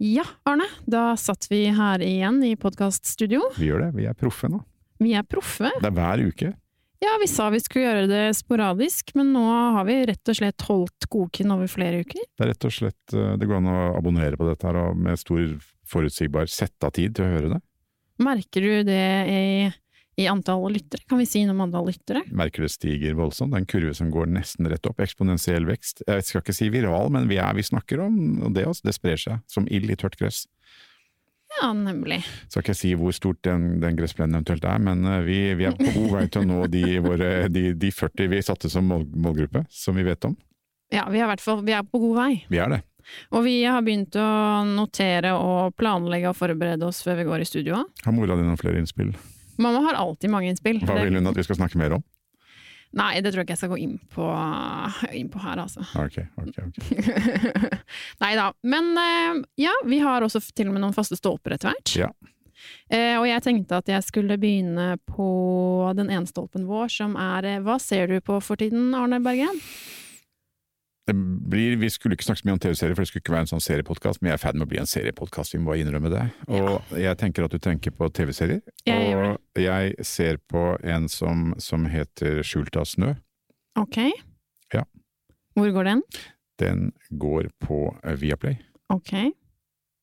Ja, Arne, da satt vi her igjen i podkaststudio. Vi gjør det. Vi er proffe nå. Vi er proffe. Det er hver uke. Ja, vi sa vi skulle gjøre det sporadisk, men nå har vi rett og slett holdt koken over flere uker. Det er rett og slett eh, Det går an å abonnere på dette her og med stor forutsigbar sette av tid til å høre det. Merker du det i, i antall lyttere? Kan vi si noe om antall lyttere? Merker det stiger voldsomt. Det er en kurve som går nesten rett opp. Eksponentiell vekst. Jeg skal ikke si viral, men vi, er, vi snakker om det også. Det sprer seg som ild i tørt gress. Ja, nemlig. Skal ikke si hvor stort den, den gressplenen eventuelt er, men eh, vi, vi, er på god vei til å nå de, våre, de, de 40 vi satte som mål, målgruppe, som vi vet om. Ja, vi er vi er på god vei. Vi er det. Og vi har begynt å notere og planlegge og forberede oss før vi går i studio. Har mora di noen flere innspill? Mamma har alltid mange innspill. Hva vil hun at vi skal snakke mer om? Nei, det tror jeg ikke jeg skal gå inn på, inn på her, altså. Ok, ok, ok. Nei da. Men eh, ja, vi har også til og med noen faste stolper etter hvert. Ja. Eh, og jeg tenkte at jeg skulle begynne på den ene stolpen vår, som er eh, Hva ser du på for tiden, Arne Bergen? Det blir, vi skulle ikke snakke så mye om TV-serier, for det skulle ikke være en sånn seriepodkast, men jeg er ferd med å bli en seriepodkast, vi må bare innrømme det. Og jeg tenker at du tenker på TV-serier, og jeg ser på en som, som heter Skjult av snø. Ok. Ja. Hvor går den? Den går på eh, Viaplay. Ok.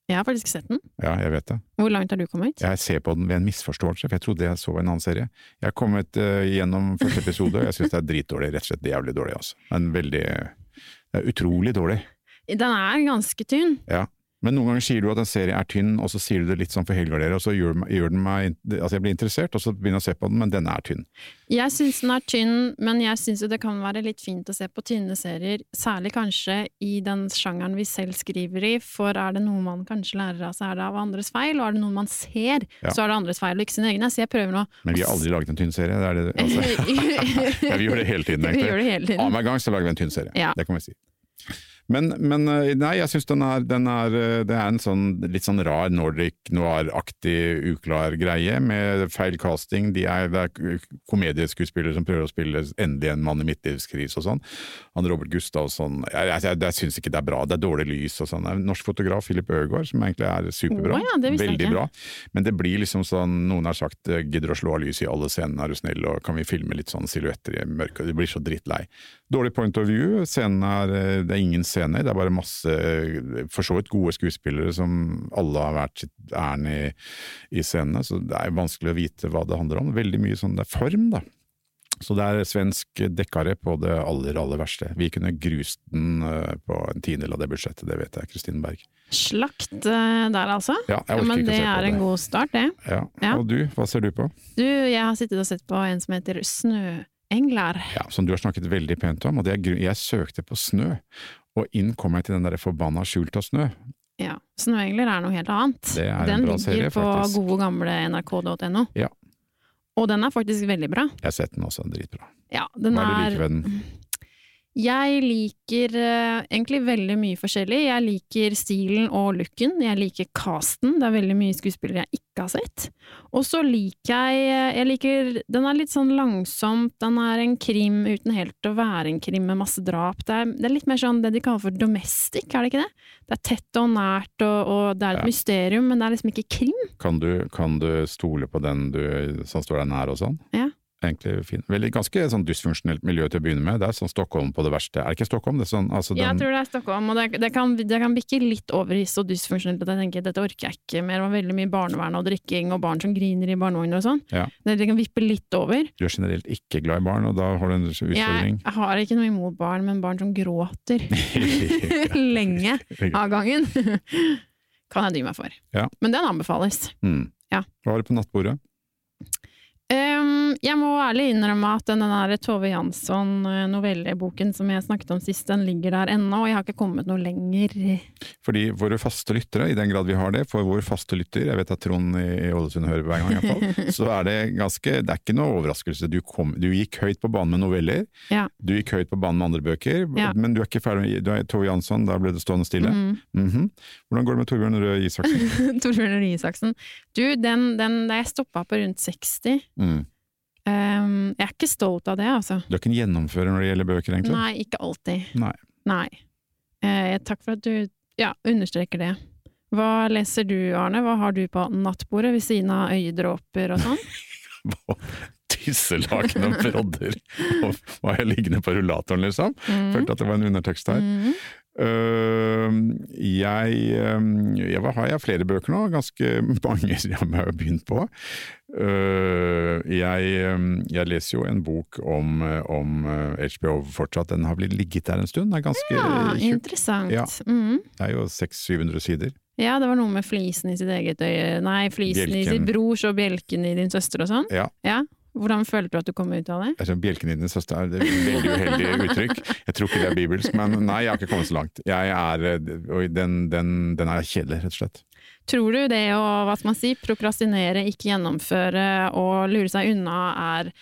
Jeg har faktisk sett den. Ja, jeg vet det. Hvor langt har du kommet? Jeg ser på den ved en misforståelse, for jeg trodde jeg så en annen serie. Jeg har kommet uh, gjennom første episode, og jeg syns det er dritdårlig. Rett og slett jævlig dårlig, altså. Men veldig Det er utrolig dårlig. Den er ganske tynn. Ja. Men noen ganger sier du at en serie er tynn, og så sier du det litt sånn for helgardere, og så gjør, gjør den meg Altså, jeg blir interessert, og så begynner jeg å se på den, men den er tynn. Jeg syns den er tynn, men jeg syns jo det kan være litt fint å se på tynne serier, særlig kanskje i den sjangeren vi selv skriver i, for er det noe man kanskje lærer av, så er det av andres feil, og er det noe man ser, Ja. så er det andres feil, og ikke sin egen. Så jeg prøver nå Men vi har aldri laget en tynn serie. Det er det, altså. ja, vi gjør det hele tiden, Vi egentlig. gjør det hele tiden. Annenhver gang så lager vi en tynn serie. Ja. Det kan vi si. Men, men eh, nei, jeg syns den, den er eh, Det er en sånn litt sånn rar Nordic noir-aktig uklar greie, med feil casting. De er, det er komedieskuespillere som prøver å spille endelig en mann i midtlivskrise og sånn. Han Robert Gustavsson Jeg, jeg, jeg, jeg syns ikke det er bra, det er dårlig lys og sånn. Norsk fotograf, Philip Øgård, som egentlig er superbra. Oh, ja, Veldig bra. Men det blir liksom sånn, noen har sagt eh, gidder å slå av lyset i alle scenene, er du snill, og kan vi filme litt sånn silhuetter i mørket? Det blir så drittlei. Dårlig point of view, scenen er, det er ingen scener, det er bare masse for så vidt gode skuespillere som alle har vært sitt ærend i, i scenene, så det er vanskelig å vite hva det handler om. Veldig mye sånn, det er form, da. Så det er svensk dekkare på det aller, aller verste. Vi kunne grust den eh, på en tiendedel av det budsjettet, det vet jeg, Kristine Berg. Slakt eh, der, altså. Ja, jeg Ja, men ikke å det se på er en god start, det. Ja. Ja. Og du, hva ser du på? Du, jeg har sittet og sett på en som heter Snøengler. Ja, som du har snakket veldig pent om, og det er. Jeg søkte på snø, og inn kom jeg til den der forbanna skjult av snø. Ja. Snøengler er noe helt annet. Det er en bra serie, faktisk. den ligger på gode gamle nrk.no. Ja. Og den er faktisk veldig bra. Jeg har sett den også, dritbra. Ja, den Hva er det du er liker ved den? Jeg liker uh, egentlig veldig mye forskjellig. Jeg liker stilen og looken. Jeg liker casten. Det er veldig mye skuespillere jeg ikke har sett. Og så liker jeg Jeg liker Den er litt sånn langsomt. Den er en krim uten helt å være en krim med masse drap. Det er, det er litt mer sånn det de kaller for domestic, er det ikke det? Det er tett og nært, og, og det er et Ja. mysterium, men det er liksom ikke krim. Kan du, kan du stole på den du, som står deg nær og sånn? Ja. Egentlig fin. Veldig, ganske sånn dysfunksjonelt miljø til å begynne med. Det er sånn Stockholm på det verste. Er det ikke Stockholm? Det sånn, altså Jeg tror det er Stockholm, og det, det, kan, det kan bikke litt over i så dysfunksjonelt at jeg tenker dette orker jeg ikke mer. Det var veldig mye barnevern og drikking og barn som griner i barnevogner og sånn. Ja. Det, det kan vippe litt over. du er generelt ikke glad i barn, og da har du en utfordring. Jeg har ikke noe imot barn, men barn som gråter lenge av gangen, kan jeg dy meg for. Ja. Men den anbefales. Mm. Ja. Hva har du på nattbordet? Ehm, jeg må ærlig innrømme at den der Tove Jansson-novelleboken som jeg snakket om sist, den ligger der ennå, og jeg har ikke kommet noe lenger. Fordi våre faste lyttere, i den grad vi har det, for vår faste lytter, jeg vet at Trond i Ålesund hører hver gang i hvert fall, så er det ganske, det er ikke noe overraskelse. Du, kom, du gikk høyt på banen med noveller, Ja. du gikk høyt på banen med andre bøker, Ja. men du er ikke ferdig med Tove Jansson, da ble det stående stille. Mm. Mhm. Hvordan går det med Torbjørn Røe Isaksen? Torbjørn Røe Isaksen. Du, den, den, da jeg stoppa på rundt 60 Mm. Um, Jeg er ikke stolt av det, altså. Du er ikke en gjennomfører når det gjelder bøker, egentlig? Nei, ikke alltid. Nei. Nei. Uh, takk for at du ja, understreker det. Hva leser du, Arne? Hva har du på nattbordet ved siden av øyedråper og sånn? Tisselaken og brodder. Og var jeg liggende på rullatoren, liksom? Mm. Følte at det var en undertekst her. Mm. Øh, jeg, øh, jeg har jeg flere bøker nå, ganske mange som jeg har begynt på. Øh, jeg, jeg leser jo en bok om, om HBO fortsatt, den har blitt ligget der en stund. Den er ganske Ja, tjukk. interessant. Ja. Mm. Det er jo 600-700 sider. Ja, det var noe med flisen i sitt eget øye Nei, flisen i Bjelken. sin brors og bjelken i din søster og sånn. Ja. Ja. Hvordan følte du at du kom ut av det? Altså, Bjelken i din søster er et veldig uheldig uttrykk. Jeg tror ikke det er bibelsk, men nei, jeg har ikke kommet så langt. Er, og den, den, den er kjedelig, rett og slett. Tror du det å hva skal man si, prokrastinere, ikke gjennomføre og lure seg unna er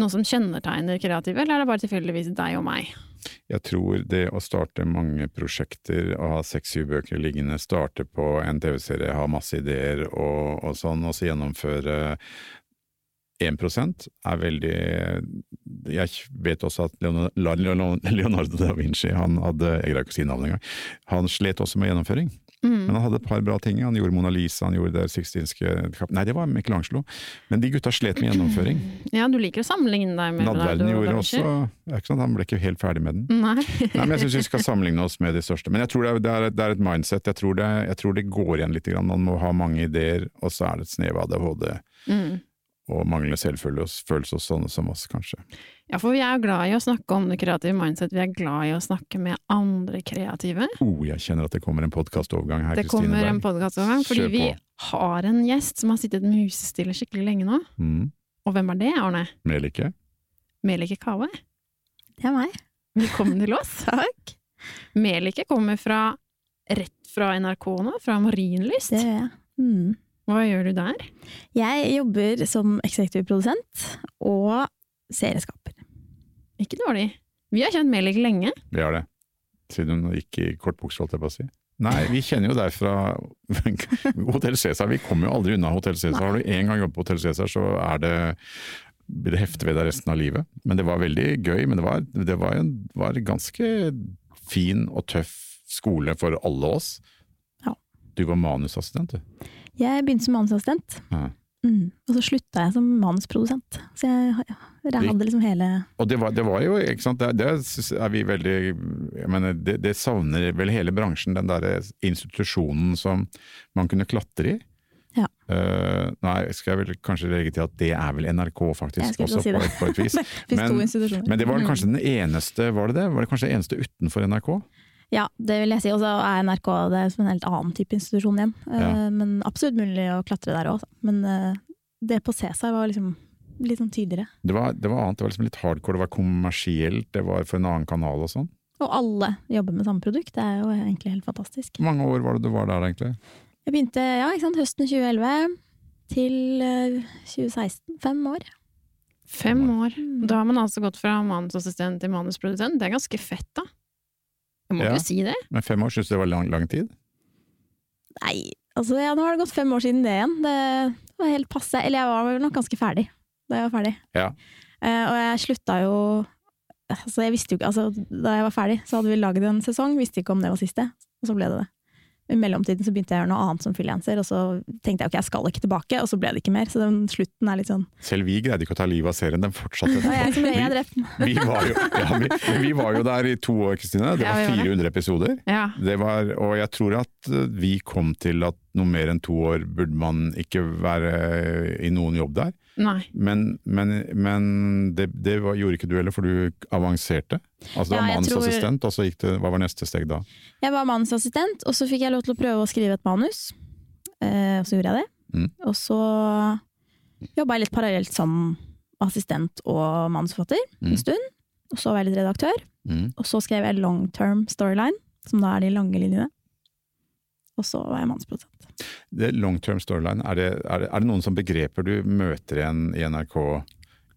noe som kjennetegner kreative, eller er det bare tilfeldigvis deg og meg? Jeg tror det å starte mange prosjekter og ha seks-syv bøker liggende, starte på en TV-serie, ha masse ideer og, og sånn, og så gjennomføre 1% er veldig Jeg vet også at Leonardo, Leonardo da Vinci, han hadde Jeg greier ikke å si navnet engang. Han slet også med gjennomføring, Mm. men han hadde et par bra ting. Han gjorde Mona Lisa, han gjorde det sixtinske Nei, det var Michelangelo. Men de gutta slet med gjennomføring. Ja, du liker å sammenligne deg med Nadverden gjorde også er ikke sant, Han ble ikke helt ferdig med den. Nei. Nei, men jeg syns vi skal sammenligne oss med de største. Men jeg tror det er, det er et mindset. Jeg tror det, jeg tror det går igjen litt. Man må ha mange ideer, og så er det et snev av ADHD Mm. Og manglende selvfølelse hos sånne som oss, kanskje. Ja, for vi er jo glad i å snakke om det kreative mindset, vi er glad i å snakke med andre kreative. Oh, jeg kjenner at det kommer en podkastovergang her, Kristine. Det Kristine kommer en Berg. podkastovergang, fordi vi har en gjest som har sittet musestille skikkelig lenge nå. Mm. Og hvem er det, Arne? Melike? Melike Kave. Det er meg. Velkommen til oss. Takk. Melike kommer fra, rett fra NRK nå, fra Marienlyst. Det gjør jeg. Mm. Hva gjør du der? Jeg jobber som eksekutiv produsent og serieskaper. Ikke dårlig. Vi har kjent Melik lenge. Vi har det. Siden hun gikk i kortbukse, holdt jeg på å si. Nei, vi kjenner jo deg fra Hotell Cæsar. Vi kommer jo aldri unna Hotell Cæsar. Har du en gang jobbet på Hotell Cæsar, så er det blir det hefte ved deg resten av livet. Men det var veldig gøy. Men det var, det var en var ganske fin og tøff skole for alle oss. Ja. Du var manusassistent, du. Jeg begynte som manusassistent, Mm. mm. og så slutta jeg som manusprodusent. Så jeg, ja, hadde liksom hele Og det var, det var jo, ikke sant, det, det er vi veldig jeg mener, det, det savner vel hele bransjen, den derre institusjonen som man kunne klatre i. Ja. Uh, nei, skal jeg vel kanskje legge til at det er vel NRK, faktisk, også si på, et- på et vis. Men-. Men det var kanskje den eneste, var det det? Var det kanskje det eneste utenfor NRK? Ja, det vil jeg si. Og så er NRK det er som en helt annen type institusjon igjen. Eh, Ja. Men absolutt mulig å klatre der òg. Men eh, det på Cæsar var liksom litt sånn tydeligere. Det var, det var annet, det var liksom litt hardcore, det var kommersielt, det var for en annen kanal og sånn. Og alle jobber med samme produkt. Det er jo egentlig helt fantastisk. Hvor mange år var det du var der egentlig? Jeg begynte ja, ikke sant, høsten 2011 til eh, 2016. Fem år. Fem år. Mm. Da har man altså gått fra manusassistent til manusprodusent. Det er ganske fett, da. Jeg må Ja. jo si det. Men fem år, syns du det var lang, lang tid? Nei, altså ja, nå har det gått fem år siden det igjen. Det var helt passe. Eller jeg var vel nok ganske ferdig da jeg var ferdig. Ja. Uh, og jeg slutta jo Altså, jeg visste jo ikke Altså, da jeg var ferdig, så hadde vi laget en sesong, visste ikke om det var siste, og så ble det det. I mellomtiden så begynte jeg å gjøre noe annet som frilanser, og så tenkte jeg ok, jeg skal ikke tilbake, og så ble det ikke mer. Så den slutten er litt sånn Selv vi greide ikke å ta livet av serien, den fortsatte. vi. Vi var, jo, ja, vi, vi var jo der i to år, Kristine. Det var vi var det. 400 episoder. Ja. Det var, og jeg tror at vi kom til at noe mer enn to år burde man ikke være i noen jobb der. Nei. Men, men, men det, det var, gjorde ikke du heller, for du avanserte. Altså du Ja, var mannsassistent, tror- og så gikk det, hva var neste steg da? Jeg var manusassistent, og så fikk jeg lov til å prøve å skrive et manus. Eh, og så gjorde jeg det. Mm. Og så jobba jeg litt parallelt som assistent og manusforfatter Mm. en stund. Og så var jeg litt redaktør. Mm. Og så skrev jeg long term storyline, som da er de lange linjene. Og så var jeg mannsprodusent. Det long term storyline, er det, er, det, er det noen sånne begreper du møter igjen i NRK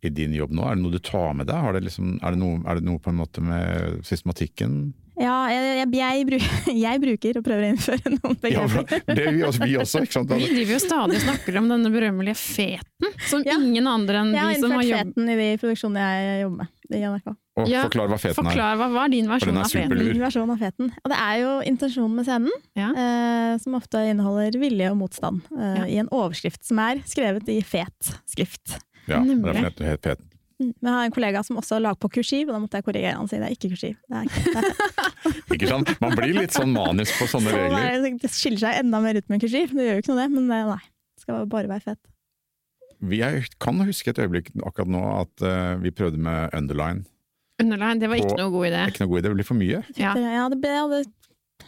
i din jobb nå? Er det noe du tar med deg? Har det liksom, er, det noe, er det noe på en måte med systematikken? Ja, jeg, jeg, jeg, jeg bruker og prøver å innføre noen begreper. Ja, det er vi også, vi også, ikke sant? Vi driver jo stadig og snakker om denne berømmelige feten, som Ja. ingen andre enn Jeg har vi som har innført feten i de produksjonene jeg jobber med. I NRK. Og Ja, forklar hva feten er. Forklar, hva var din versjon er av feten? Min versjon av feten. Og det er jo intensjonen med scenen, Ja. eh, som ofte inneholder vilje og motstand, eh, Ja. i en overskrift som er skrevet i fet skrift. Ja, Nemlig. derfor heter det helt peten. Mm. Men jeg har en kollega som også lag på kursiv, og da måtte jeg korrigere han og si det er ikke kursiv. Det, er ikke, er, Ikke sant? Man blir litt sånn manisk på sånne regler. Så det skiller seg enda mer ut med kursiv, det gjør jo ikke noe det, men eh, nei. Det skal bare være fett. Vi er, kan huske et øyeblikk akkurat nå at uh, vi prøvde med underline. Underline, det var ikke noe god idé. Ikke noe god idé, det blir for mye. Ja. Ja, det ble, det,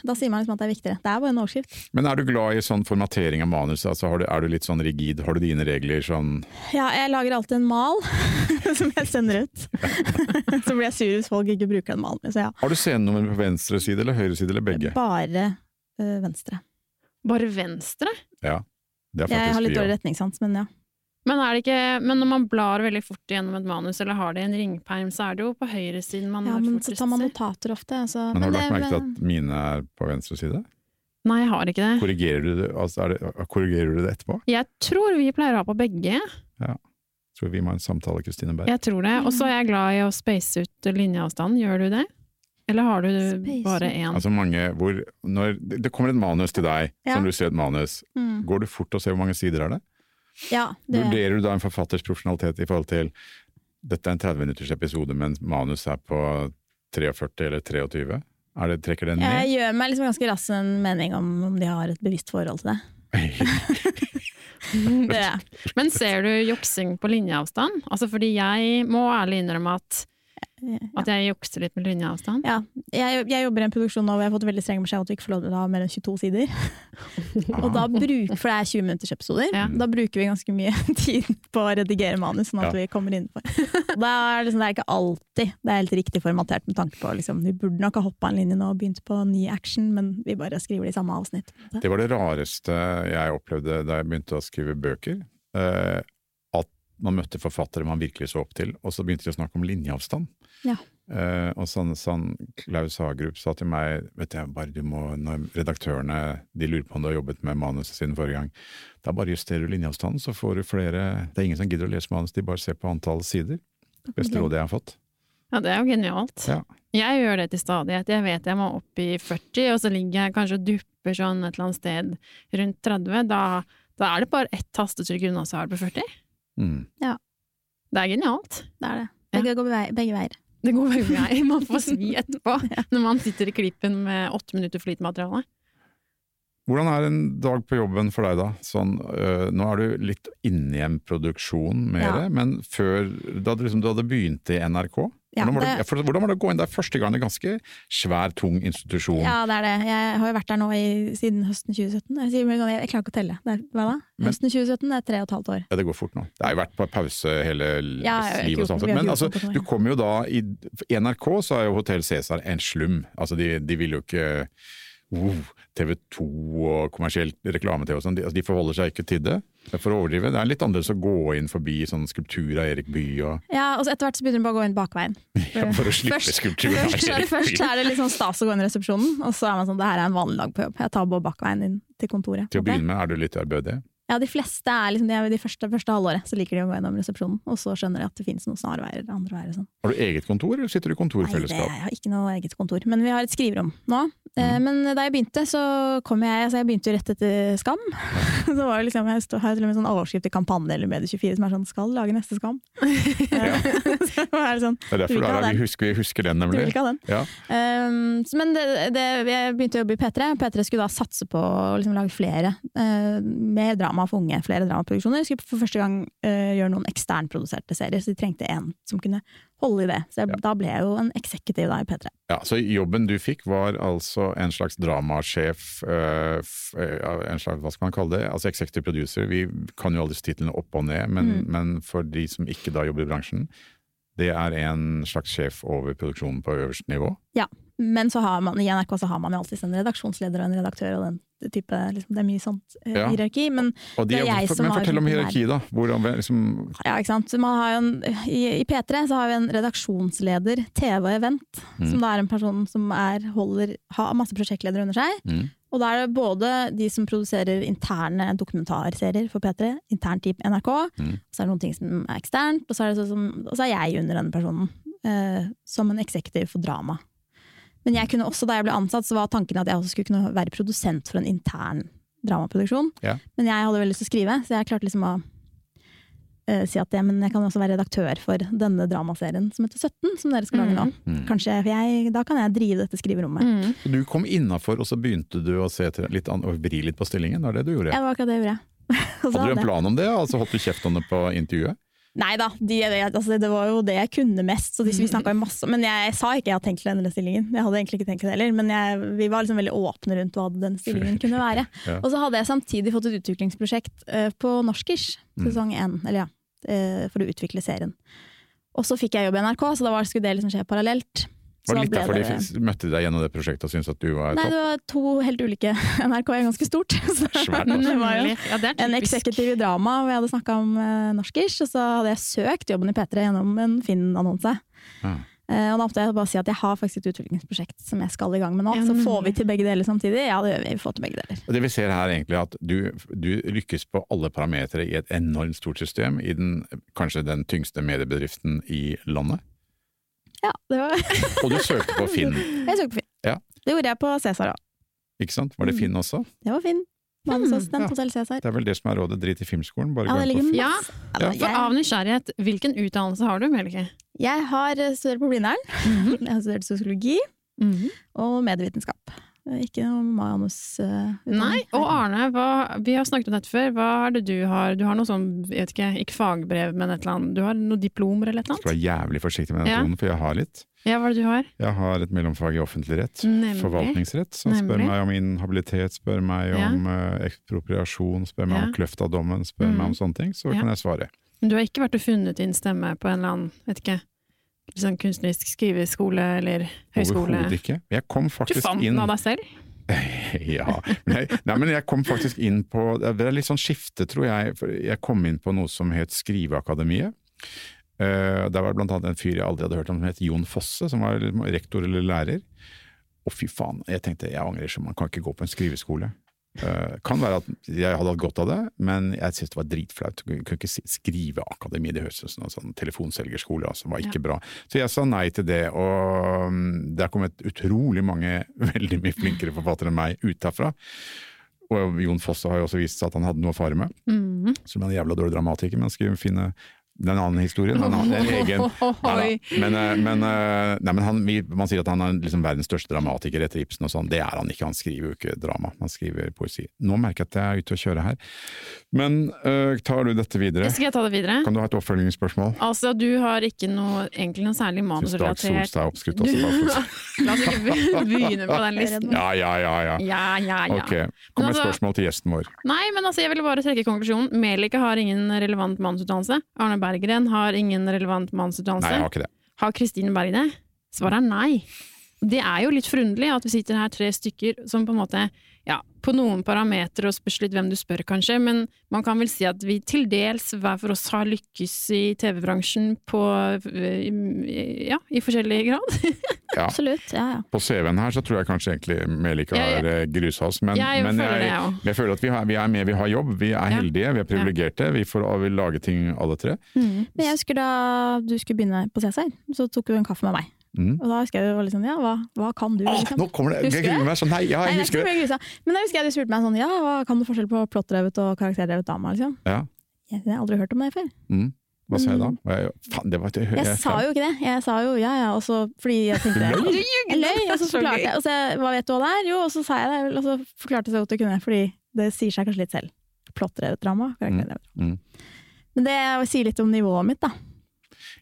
da sier man liksom at det er viktigere. Det er bare en overskrift. Men er du glad i sånn formatering av manus? Altså, du, er du litt sånn rigid? Har du dine regler sånn Ja, jeg lager alltid en mal som jeg sender ut. så blir jeg sur hvis folk ikke bruker den malen så ja. Har du scenenummer på venstre side eller høyre side, eller begge? Bare øh, venstre. Bare venstre? Ja. Det er Jeg har litt dårlig retningssans, men ja. Men, er det ikke, men når man blar veldig fort gjennom et manus, eller har det i en ringperm, så er det jo på høyresiden man ja har men så tar man notater ofte. Altså. Men har du lagt merke til at mine er på venstre side? Nei, jeg har ikke det. Korrigerer du det, altså er det, korrigerer du det etterpå? Jeg tror vi pleier å ha på begge. Ja. Tror vi må ha en samtale, Kristine Berg. Jeg tror det. Og så er jeg glad i å space ut linjeavstand. Gjør du det? Eller har du Space bare én? Altså mange hvor når Det det kommer et manus til deg, Ja. som du ser et manus. Mm. Går du fort og ser hvor mange sider er det? Ja, det, Vurderer du da en forfatters profesjonalitet i forhold til dette er en 30 minutters episode, men manus er på 43 eller 23? Er det, trekker den jeg gjør meg liksom ganske raskt en mening om om de har et bevisst forhold til det. det. Men ser du juksing på linjeavstand? Altså fordi jeg må ærlig innrømme at, at jeg jukser litt med linjeavstand. Ja, jeg, jeg jobber i en produksjon nå hvor jeg har fått veldig streng beskjed om at vi ikke får lov til å ha mer enn 22 sider. Og da bruk, For det er 20 minutters episoder. Ja. Da bruker vi ganske mye tid på å redigere manus, sånn at Ja. vi kommer innenfor. Da er det, sånn, det er ikke alltid det er helt riktig formatert med tanke på liksom, Vi burde nok ha hoppa en linje nå og begynt på ny action, men vi bare skriver det i samme avsnitt. Det var det rareste jeg opplevde da jeg begynte å skrive bøker. Uh, at man møtte forfattere man virkelig så opp til, og så begynte de å snakke om linjeavstand. Ja. Eh, og sånn, sånn Klaus Hagerup sa til meg vet jeg, bare du må, når redaktørene de lurer på om du har jobbet med manuset siden forrige gang, da bare justerer du linjeavstanden, så får du flere Det er ingen som gidder å lese manus, de bare ser på antall sider. Beste okay. rådet jeg har fått. Ja, det er jo genialt. Ja. Jeg gjør det til stadighet. Jeg vet jeg må opp i 40, og så ligger jeg kanskje og dupper sånn et eller annet sted rundt 30. Da, da er det bare ett tastetrykk unna, så er det på 40. Mm. Det er genialt. Det er det. Ja. Går begge begge veier. Det går begge veier. Man får svi etterpå, når man sitter i klippen med åtte minutter flytmateriale. Hvordan er en dag på jobben for deg, da? Sånn, øh, nå er du litt inne i en produksjon mer, Ja. men før da du, liksom, du hadde begynt i NRK? Ja, hvordan, var det, det- hvordan var det å gå inn der første gang? En ganske svær, tung institusjon. Ja, det er det. Jeg har jo vært der nå i, siden høsten 2017. Jeg, sier, jeg, jeg klarer ikke å telle. Er, hva da? Men- Høsten 2017 er tre og et halvt år. Ja, det går fort nå. Det har jo vært på pause hele Ja, livet. og sånt. Men altså, du kommer jo da i, I NRK så er jo Hotell Cæsar en slum. Altså, de, de vil jo ikke uh, TV 2 og kommersielt reklame-TV og sånn. De, altså, de forholder seg ikke til det. For å overdrive. Det er litt annerledes å gå inn forbi sånn skulptur av Erik Bye og Ja, og så etter hvert så begynner du bare å gå inn bakveien. For å slippe Først- skulptur av Først, Erik først er det litt sånn stas å gå inn i resepsjonen, og så er man sånn det her er en vanlig dag på jobb. Jeg tar bare bakveien inn til kontoret. Til å begynne med er du litt ærbødig. Ja, de fleste er liksom de, er de første, første halvåret, så liker de å gå gjennom resepsjonen. Og så skjønner de at det finnes noen snarveier andre veier og sånn. Har du eget kontor, eller sitter du i Nei, det, jeg har ikke noe eget kontor, men vi har et skriverom nå. Eh, Mm. Men da jeg begynte, så kom jeg altså Jeg begynte jo rett etter Skam. så var det liksom, Jeg stod, har til og med sånn overskrift i Kampanje eller Medie24 som er sånn 'Skal lage neste Skam'. Eh, så var det sånn, Det er derfor det er, vi, husker, vi husker den, du vil nemlig. ikke ha den. Ja. Um, så- men det, det, jeg begynte å jobbe i P3. P3 skulle da satse på å liksom lage flere. eh, med drama for unge, flere dramaproduksjoner. Skulle for første gang uh, gjøre noen eksternproduserte serier, så de trengte en som kunne holde i det. Så jeg, Ja. da ble jeg jo en executive da i P3. Ja, så jobben du fikk var altså en slags dramasjef, uh, en slags, hva skal man kalle det, altså executive producer. Vi kan jo alle disse titlene opp og ned, men, Mm. men for de som ikke da jobber i bransjen, det er en slags sjef over produksjonen på øverste nivå. Men så har man, i NRK så har man jo alltid en redaksjonsleder og en redaktør, og den type, liksom, det er mye sånt uh, Ja. hierarki. Men Og de, Det er jeg for, som men har fortell om hierarki, da. Hvordan, liksom, ja, ikke sant. Man har jo en, i, I P3 så har vi en redaksjonsleder, TV og event, Mm. som da er en person som er, holder, har masse prosjektledere under seg. mm, Og da er det både de som produserer interne dokumentarserier for P3, internt i NRK, Mm. så er det noen ting som er eksternt, og så er, sånn som, og så er jeg under denne personen. eh, som en eksekutiv for drama. Men jeg kunne også, da jeg ble ansatt, så var tanken at jeg også skulle kunne være produsent for en intern dramaproduksjon. Ja. Men jeg hadde veldig lyst til å skrive, så jeg klarte liksom å uh, si at det, men jeg kan også være redaktør for denne dramaserien som heter 17, som dere skal lage nå. Mm. Kanskje, for jeg, Da kan jeg drive dette skriverommet. Mm. Så du kom innafor, og så begynte du å se til litt an, og vri litt på stillingen? Det var det du gjorde? Det var akkurat det jeg gjorde. Hadde du en plan om det, altså holdt du kjeft om det på intervjuet? Nei da, de, altså, det var jo det jeg kunne mest. Så de, vi masse, men jeg sa ikke jeg hadde tenkt til endre stillingen. Jeg hadde egentlig ikke tenkt det heller, men jeg, vi var liksom veldig åpne rundt hva den stillingen kunne være. Ja. Og så hadde jeg samtidig fått et utviklingsprosjekt uh, på Norskish, Mm. sesong én, eller ja, uh, for å utvikle serien. Og så fikk jeg jobb i NRK, så da var, skulle det liksom skje parallelt. Var det litt derfor de det- f- møtte deg gjennom det prosjektet og syntes at du var Nei, topp? det var to helt ulike NRK er ganske stort. Så Svært, det var jo Ja, det en eksekutiv i drama, hvor jeg hadde snakka om uh, norskish, og så hadde jeg søkt jobben i P3 gjennom en Finn-annonse. Ja. Eh, og da måtte jeg bare si at jeg har faktisk et utviklingsprosjekt som jeg skal i gang med nå. Så får vi til begge deler samtidig? Ja, det gjør vi. Vi får til begge deler. Og Det vi ser her egentlig er at du, du lykkes på alle parametere i et enormt stort system, i den, kanskje den tyngste mediebedriften i landet. Ja, det var Og du søkte på Finn, Jeg søkte på Finn. Ja. Det gjorde jeg på Cæsar òg. ikke sant? Var det Finn også? Det var Finn. Mandelsassistent Ja. Hotell Cæsar. Det er vel det som er rådet, drit i filmskolen, bare Ja, det gå inn på Finn. Ja, Ja. for av nysgjerrighet, hvilken utdannelse har du, Melke? jeg har eh, studert på Blindern. Mhm. Jeg har studert sosiologi Mhm. og medievitenskap. Ikke noe manus... Uh, Nei, og Arne, hva, vi har snakket om dette før. Hva er det du har? Du har noe sånn, jeg vet ikke, ikke fagbrev, men et eller annet. Du har noen diplomer eller et eller annet? Jeg Skal være jævlig forsiktig med den Ja. tonen, for jeg har litt. Ja, hva er det du har? Jeg har et mellomfag i offentlig rett, Nemlig. forvaltningsrett, som spør meg om inhabilitet, spør meg Ja. om eh, ekspropriasjon, spør meg Ja. om Kløfta-dommen, spør Mm. meg om sånne ting, så Ja. kan jeg svare. Men du har ikke vært og funnet din stemme på en eller annen, vet ikke, sånn kunstnerisk skriveskole eller høyskole? Overhodet ikke. Jeg kom Du fant inn den av deg selv? ja. Nei, nei, men jeg kom faktisk inn på Det er litt sånn skifte, tror jeg. For jeg kom inn på noe som het Skriveakademiet. Uh, der var det blant annet en fyr jeg aldri hadde hørt om som het Jon Fosse, som var rektor eller lærer. Og fy faen, jeg tenkte jeg angrer så man kan ikke gå på en skriveskole. Eh, kan være at jeg hadde hatt godt av det, men jeg syntes det var dritflaut. Jeg kunne ikke skrive akademi, det høres ut som en sånn telefonselgerskole, altså, var ikke bra. Så jeg sa nei til det, og mm, det har kommet utrolig mange veldig mye flinkere forfattere enn meg ut derfra. Og Jon Fosse har jo også vist seg at han hadde noe å fare med, Mhm. som en jævla dårlig dramatiker, men skal jo fine det er en annen historie. En annen, en egen, Nei, men, eh, men, eh, nei, men han, man sier at han er liksom verdens største dramatiker etter Ibsen og sånn. Det er han ikke, han skriver jo ikke drama, han skriver poesi. Nå merker jeg at jeg er ute å kjøre her. Men eh, tar du dette videre? Skal jeg ta det videre? Kan du ha et oppfølgingsspørsmål? Altså, du har ikke noe, egentlig noe særlig Syns Dag manusrelatert Solstad er oppskrytt Du- også. for- La oss ikke begynne på den listen. Ja, ja, ja. ja. Ja, ja, ja. Ok, kom med et altså- spørsmål til gjesten vår. Nei, men altså, jeg ville bare trekke konklusjonen. Melike har ingen relevant manusutdannelse. Arne Berggren har ingen relevant Nei, jeg har ikke det. Har Kristine Berg det? Svaret er nei. Det er jo litt forunderlig at vi sitter her tre stykker som på en måte, på noen parametere, og spørs litt hvem du spør kanskje, men man kan vel si at vi til dels hver for oss har lykkes i TV-bransjen på, øh, ja, i forskjellig grad. Ja. Absolutt. Ja, ja. På CV-en her så tror jeg kanskje egentlig Melika har eh, grusa oss, men, jeg men føler jeg, jeg jeg føler at vi, har, vi er med, vi har jobb, vi er Ja. heldige, vi er privilegerte, vi får vi lage ting alle tre. Men jeg husker da du skulle begynne på CSR, så tok du en kaffe med meg. Mm. Og da husker jeg du var litt sånn, ja, hva, hva kan du? Åh, liksom? nå kommer det! Husker Jeg du gruer meg sånn, nei, ja, jeg vet husker ikke det! jeg. Men da husker jeg du spurte meg sånn, ja, hva kan du forskjell på plottdrevet og karakterdrevet dame? Liksom? Ja. Jeg, jeg har aldri hørt om det før. Mm. Hva sa jeg da? Og jeg, faen, det var jeg, Jeg sa jo ikke det. Jeg sa jo ja, ja, og så fordi jeg tenkte Du løy? Jeg løy, og så forklarte jeg. Og så, hva vet du hva det er? Jo, og så sa jeg det, og så forklarte jeg så godt jeg kunne, fordi det sier seg kanskje litt selv. Plottdrevet drama, Mm. drama. Mm. Men det sier litt om nivået mitt, da.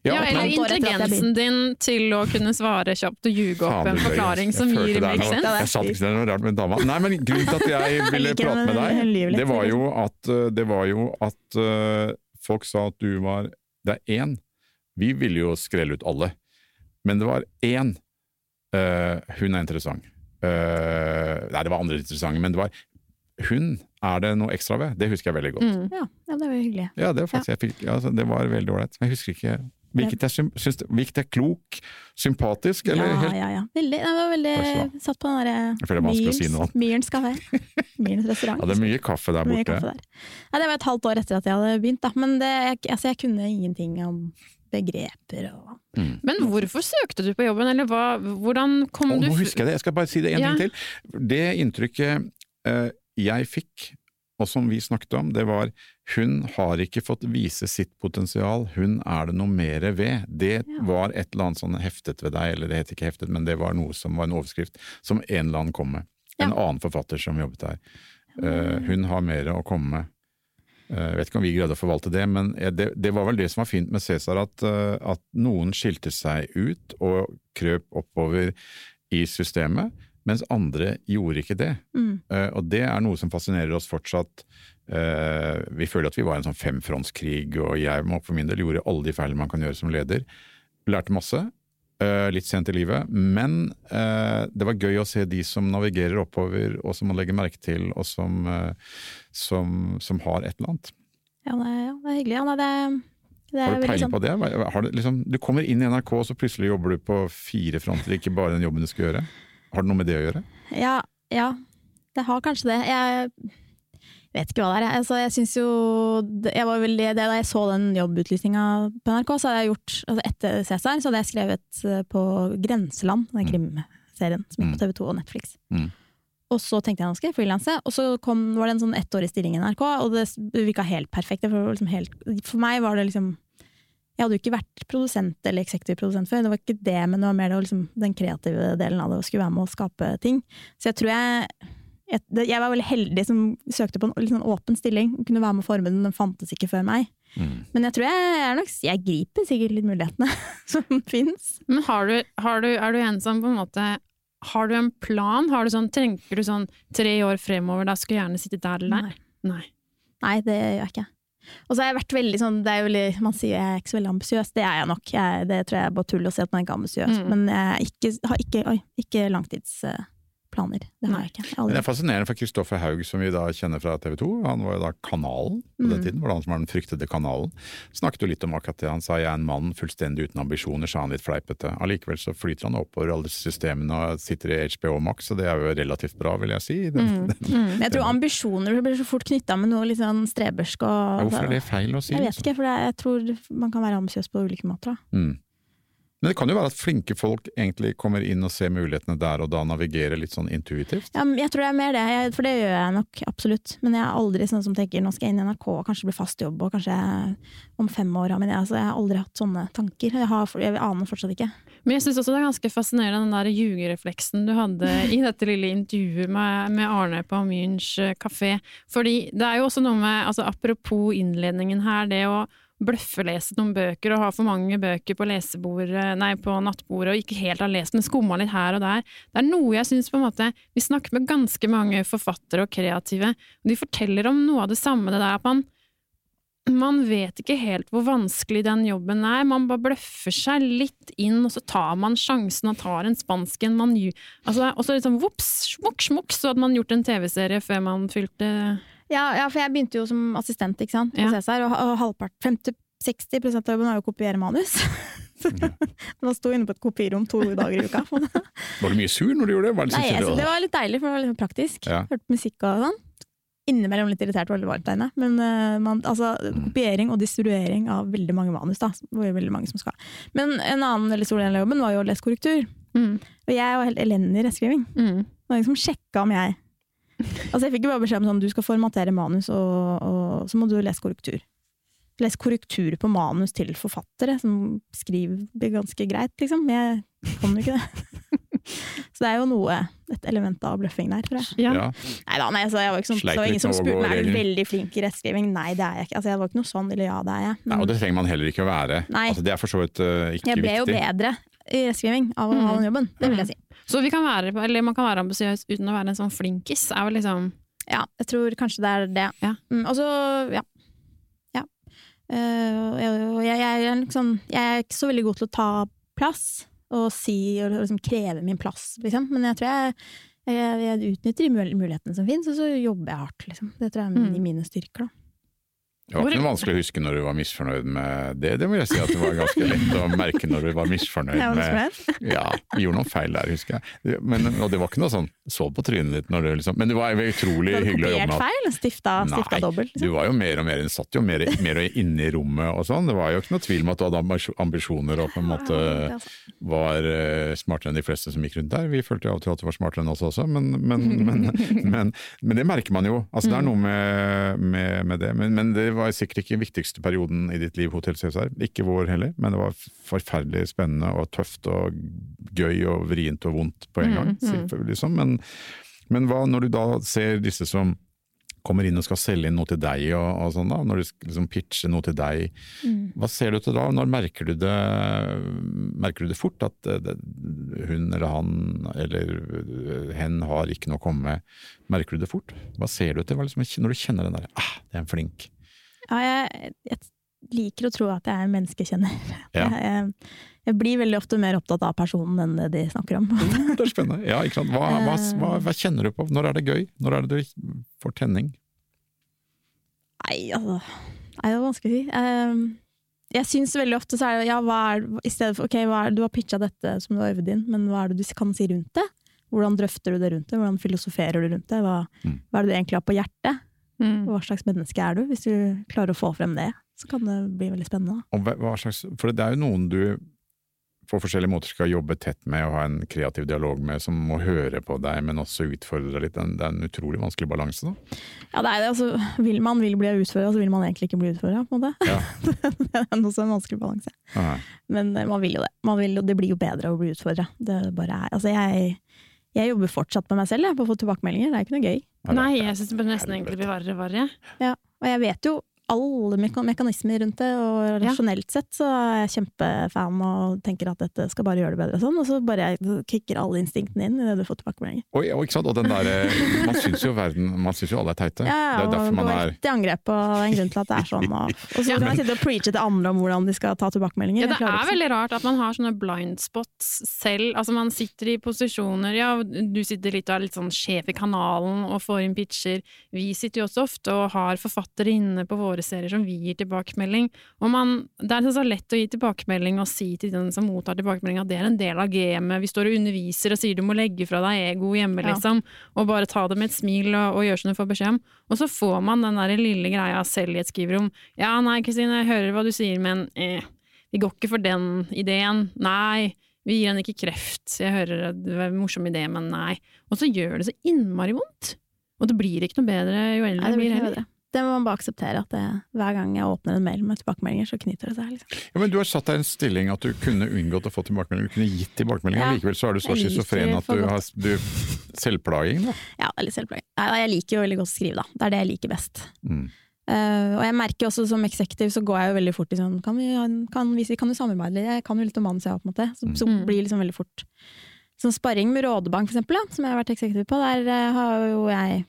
Ja, ja eller intelligensen din til å kunne svare kjapt og ljuge opp Faen, en forklaring som gir make sense. Jeg sa ikke det er noe rart med dama. Nei, men grunnen til at jeg ville prate med deg, det var jo at, det var jo at uh, folk sa at du var Det er én. Vi ville jo skrelle ut alle. Men det var én. Uh, hun er interessant. Uh, nei, det var andre interessante, men det var Hun er det noe ekstra ved. Det husker jeg veldig godt. Mm. Ja, ja det var hyggelig. Ja, det var faktisk jeg fikk, altså, det var veldig ålreit. Jeg husker ikke hvilket jeg syns Hvilket er klok, sympatisk, eller ja, helt ja, ja. Veldig, Jeg var veldig Satt på den er derre Myrens, si. Myrens kafé. Myrens restaurant. Ja, det er mye kaffe der Mye borte. kaffe der. Ja, det var et halvt år etter at jeg hadde begynt, da. Men det, altså, jeg kunne ingenting om begreper og Mm. Men hvorfor søkte du på jobben, eller hva, hvordan kom oh, du nå husker jeg det, jeg skal bare si det en Ja. ting til. Det inntrykket uh, jeg fikk, og som vi snakket om, det var hun har ikke fått vise sitt potensial, hun er det noe mer ved. Det Ja. var et eller annet sånn heftet ved deg, eller det het ikke heftet, men det var noe som var en overskrift som en eller annen kom med. En annen forfatter som jobbet der. Uh, hun har mer å komme med. Eh, Jeg vet ikke om vi greide å forvalte det, men eh, det, det var vel det som var fint med Cæsar, at, at noen skilte seg ut og krøp oppover i systemet, mens andre gjorde ikke det. mm. Og det er noe som fascinerer oss fortsatt. Eh, Vi føler at vi var i en sånn femfrontskrig, og jeg for min del gjorde alle de feilene man kan gjøre som leder. Lærte masse, eh, litt sent i livet, men eh, det var gøy å se de som navigerer oppover, og som man legger merke til, og som, som, som har et eller annet. Ja, det, er- ja, det hyggelig. Ja, det, det er Har du peiling sånn- på det? Har du, liksom, du kommer inn i NRK, og så plutselig jobber du på fire fronter, ikke bare den jobben du skal gjøre. Har det noe med det å gjøre? Ja, ja, det har kanskje det. Jeg vet ikke hva det er. Altså, jeg synes jo jeg var veldig, det, Da jeg så den jobbutlysninga på NRK, så hadde jeg gjort altså Etter Cæsar så hadde jeg skrevet eh, på Grenseland, den krimserien som gikk på TV 2 og Netflix. Mm. Og så tenkte jeg nå skal jeg frilanse, og så kom, var det en sånn ettårig stilling i NRK, og det virka helt perfekt. For, liksom helt, for meg var det liksom Jeg hadde jo ikke vært produsent eller eksekutiv produsent før, det var ikke det, men det var mer det, liksom, den kreative delen av det, å skulle være med å skape ting. Så jeg tror jeg jeg, jeg var veldig heldig som søkte på en litt sånn åpen stilling. Kunne være med å forme den, den fantes ikke før meg. Mm. Men jeg tror jeg er nok Jeg griper sikkert litt mulighetene som fins. Men har du, har du, er du en som på en måte Har du en plan? Har du sånn, tenker du sånn tre år fremover, da skulle jeg gjerne sitte der eller der? Nei. Nei, det gjør jeg ikke. Og så har jeg vært veldig sånn det er veldig, Man sier jeg er ikke så veldig ambisiøs, det er jeg nok. Jeg, det tror jeg er bare tull å si at man ikke er ambisiøs. Mm. Men jeg ikke, har ikke, oi, ikke langtidsplaner. Det har jeg ikke. Jeg det er fascinerende for Kristoffer Haug, som vi da kjenner fra TV 2. Han var jo da Kanalen på den Mm. tiden, var det han som var den fryktede kanalen. Snakket jo litt om akkurat det. Han sa jeg er en mann fullstendig uten ambisjoner, sa han litt fleipete. Allikevel så flyter han oppover alle disse systemene og sitter i HBO Max, og det er jo relativt bra, vil jeg si. Den, Mm. Mm. Men jeg tror ambisjoner blir så fort knytta med noe litt sånn strebersk. Og, Hvorfor er det feil å si? Jeg vet liksom? ikke, for jeg tror man kan være ambisiøs på ulike måter. Da. Mm. Men det kan jo være at flinke folk egentlig kommer inn og ser mulighetene der og da navigerer litt sånn intuitivt. Ja, men jeg tror det er mer det, jeg, for det gjør jeg nok absolutt. Men jeg er aldri sånn som tenker nå skal jeg inn i NRK og kanskje bli fast jobb, og kanskje om fem år har min altså, Jeg har aldri hatt sånne tanker. Jeg, har, jeg aner fortsatt ikke. Men jeg syns også det er ganske fascinerende den der ljugerefleksen du hadde i dette lille intervjuet med, med Arne på Münch eh, kafé. Fordi det er jo også noe med, altså apropos innledningen her, det å bløffelese noen bøker og ha for mange bøker på nei, på nattbordet og ikke helt ha lest, men skumma litt her og der. Det er noe jeg syns på en måte Vi snakker med ganske mange forfattere og kreative, og de forteller om noe av det samme, det der at man man vet ikke helt hvor vanskelig den jobben er. Man bare bløffer seg litt inn, og så tar man sjansen og tar en spansk en. Man, altså, og så liksom vops, smukk, smukk, så hadde man gjort en TV-serie før man fylte Ja, ja, for jeg begynte jo som assistent ikke sant, på Ja. Cæsar, og, og halvpart, 50-60 av jobben er jo å kopiere manus. Så Man sto inne på et kopirom to dager i uka. Var du mye sur når du gjorde det? Var det Nei, sånn, jeg, det var litt deilig, for det var litt sånn praktisk. Ja. Hørte musikk og sånn. Innimellom litt irritert, veldig varmt der inne. Men uh, man, altså, kopiering og distribuering av veldig mange manus, da. Det var jo veldig mange som skal. Men en annen veldig stor del av jobben var jo å lese korrektur. mm, Og jeg var helt elendig i rettskriving. mm. Det var ingen som sjekka om jeg Altså Jeg fikk jo bare beskjed om sånn du skal formatere manus, og, og så må du lese korrektur. Les korrektur på manus til forfattere som skriver det ganske greit, liksom. Jeg kan jo ikke det. Så det er jo noe, et element av bløffing der, tror jeg. Ja. Ja. Nei da, nei, jeg var ikke sånn, så det var ingen som spurte meg er du veldig flink i rettskriving. Nei, det er jeg ikke. Altså, jeg var ikke noe sånn, eller ja, det er jeg. Nei, og det trenger man heller ikke å være. Nei. Altså, det er for så vidt uh, ikke jeg ble jo bedre i rettskriving av å ha Mm. den jobben, det vil jeg si. Så vi kan være, eller man kan være ambisiøs uten å være en sånn flinkis, er vel liksom Ja, jeg tror kanskje det er det. Ja. Mm, og så, ja. ja. Uh, jeg, jeg, jeg, er liksom, jeg er ikke så veldig god til å ta plass og si og liksom kreve min plass, liksom. Men jeg tror jeg, jeg, utnytter de mulighetene som finnes, og så jobber jeg hardt, liksom. Det tror jeg er Mm. mine styrker, da. Det var ikke noe vanskelig å huske når du var misfornøyd med det, det må jeg si at det var ganske lett å merke når du var misfornøyd med. Ja, vi gjorde noen feil der, husker jeg. Men, og det var ikke noe sånn så på trynet ditt når du liksom Men det var utrolig det var hyggelig å jobbe kopiert feil? Stifta, stifta dobbelt? du Liksom. var jo mer og mer Den satt jo mer, mer inne i rommet og sånn. Det var jo ikke noe tvil om at du hadde ambisjoner og på en måte altså. var eh, smartere enn de fleste som gikk rundt der. Vi følte jo av og til at du var smartere enn oss også, men, men, men, men, men det merker man jo. Altså, det er noe med, med, med det. Men, men det var sikkert ikke den viktigste perioden i ditt liv, Hotell Cæsar. Ikke vår heller, men det var forferdelig spennende og tøft og gøy og vrient og vondt på en gang. selvfølgelig, Liksom. Men, men hva når du da ser disse som kommer inn og skal selge inn noe til deg, og, og sånn da, når de skal liksom pitcher noe til deg, hva ser du til da? Når merker du det, merker du det fort at eh, det, hun eller han eller eh, hen har ikke noe å komme med? Merker du det fort? Hva ser du til hva liksom, når du kjenner den der ah, det er en flink Ja, jeg, jeg liker å tro at jeg er menneskekjenner. Ja. Jeg, jeg, blir veldig ofte mer opptatt av personen enn det de snakker om. Det er spennende. Ja, ikke sant? Hva, hva, hva, hva kjenner du på? Når er det gøy? Når er det du får tenning? Nei, altså Nei, det er vanskelig å si. Ehm, jeg syns veldig ofte så er det ja, hva er I stedet for ok, er, du har pitcha dette som du har øvd inn, men hva er det du kan si rundt det? Hvordan drøfter du det rundt det? Hvordan filosoferer du rundt det? Hva, Mm. hva er det du egentlig har på hjertet? Mm. Hva slags menneske er du? Hvis du klarer å få frem det, så kan det bli veldig spennende. Slags, for det er jo noen du på forskjellige måter skal jobbe tett med og ha en kreativ dialog med, som må høre på deg, men også utfordre deg litt. Det er en- utrolig vanskelig balanse, da. Ja, det er det. Altså, vil man vil bli utfordra, så vil man egentlig ikke bli utfordra, på en måte. Ja. det er også en vanskelig balanse. Men eh, man vil jo det. Man vil, det blir jo bedre å bli utfordra. Det bare er Altså, jeg, jeg jobber fortsatt med meg selv, jeg, på å få tilbakemeldinger. Det er ikke noe gøy. Nei, jeg syns det nesten egentlig blir verre og verre. Og jeg vet jo alle mekanismer rundt det, og Ja. rasjonelt sett så er jeg kjempefan og tenker at dette skal bare gjøre det bedre og sånn, og så bare kicker alle instinktene inn i det du får tilbakemeldinger. Og, og, ikke sant? og den der, eh, man syns jo verden, man syns jo alle er teite. Ja, det er jo derfor og man er rett i angrep, og det er en grunn til at det er sånn. Og, og så Ja, kan jeg sitte og preache til andre om hvordan de skal ta tilbakemeldinger. Ja, det er ikke veldig rart at man har sånne blind spots selv. Altså man sitter i posisjoner, ja, du sitter litt og er litt sånn sjef i kanalen og får inn pitcher. Vi sitter jo også ofte og har forfattere inne på våre serier som vi gir tilbakemelding. Og man, det er så lett å gi tilbakemelding og si til den som mottar tilbakemelding at det er en del av gamet. Vi står og underviser og sier du må legge fra deg ego hjemme, Ja. liksom. Og bare ta det med et smil og, og gjøre som du får beskjed om. Og så får man den der lille greia selv i et skriverom. Ja, nei, Kristine, jeg hører hva du sier, men eh, vi går ikke for den ideen. Nei, vi gir henne ikke kreft. Jeg hører at det var en morsom idé, men nei. Og så gjør det så innmari vondt. Og det blir ikke noe bedre jo eldre det blir heller. bedre. Det må man bare akseptere, at det, hver gang jeg åpner en mail med tilbakemeldinger, så knyter det seg. Liksom. ja, men Du har satt deg i en stilling at du kunne unngått å få tilbakemeldinger, du kunne gitt tilbakemeldinger, Ja. likevel så er du så schizofren at du godt. har du, selvplaging. Da. Ja, er litt selvplaging. Jeg liker jo veldig godt å skrive, da. Det er det jeg liker best. Mm. Uh, og jeg merker også som eksekutiv så går jeg jo veldig fort i sånn Kan vi, kan, vi, kan jo samarbeide litt? Jeg kan jo litt om manus, jeg òg, på en måte. Så, så Mm. blir det liksom veldig fort. Sånn sparring med Rådebank, for eksempel, da, som jeg har vært eksekutiv på, der uh, har jo jeg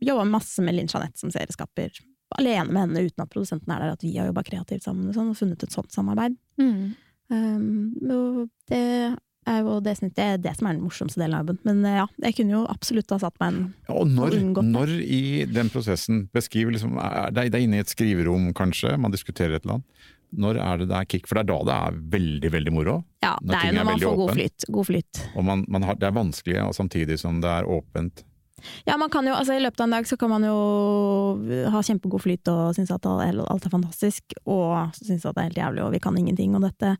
jobba masse med Linn Jeanette som serieskaper. Alene med henne uten at produsenten er der, at vi har jobba kreativt sammen og, sånn, og funnet et sånt samarbeid. Mm. Um, og det er jo det, det, er det som er den morsomste delen av jobben. Men eh, ja, jeg kunne jo absolutt ha satt meg en Ja, Og når, Og når i den prosessen Beskriv liksom, er det, det er inne i et skriverom, kanskje, man diskuterer et eller annet. Når er det det er kick? For det er da det er veldig, veldig moro. Ja, det er jo er når man får god flyt. God flyt. Og man, man har, det er vanskelig, og samtidig som det er åpent. Ja, man kan jo, altså I løpet av en dag så kan man jo ha kjempegod flyt og synes at alt er fantastisk, og synes at det er helt jævlig og vi kan ingenting. Og dette,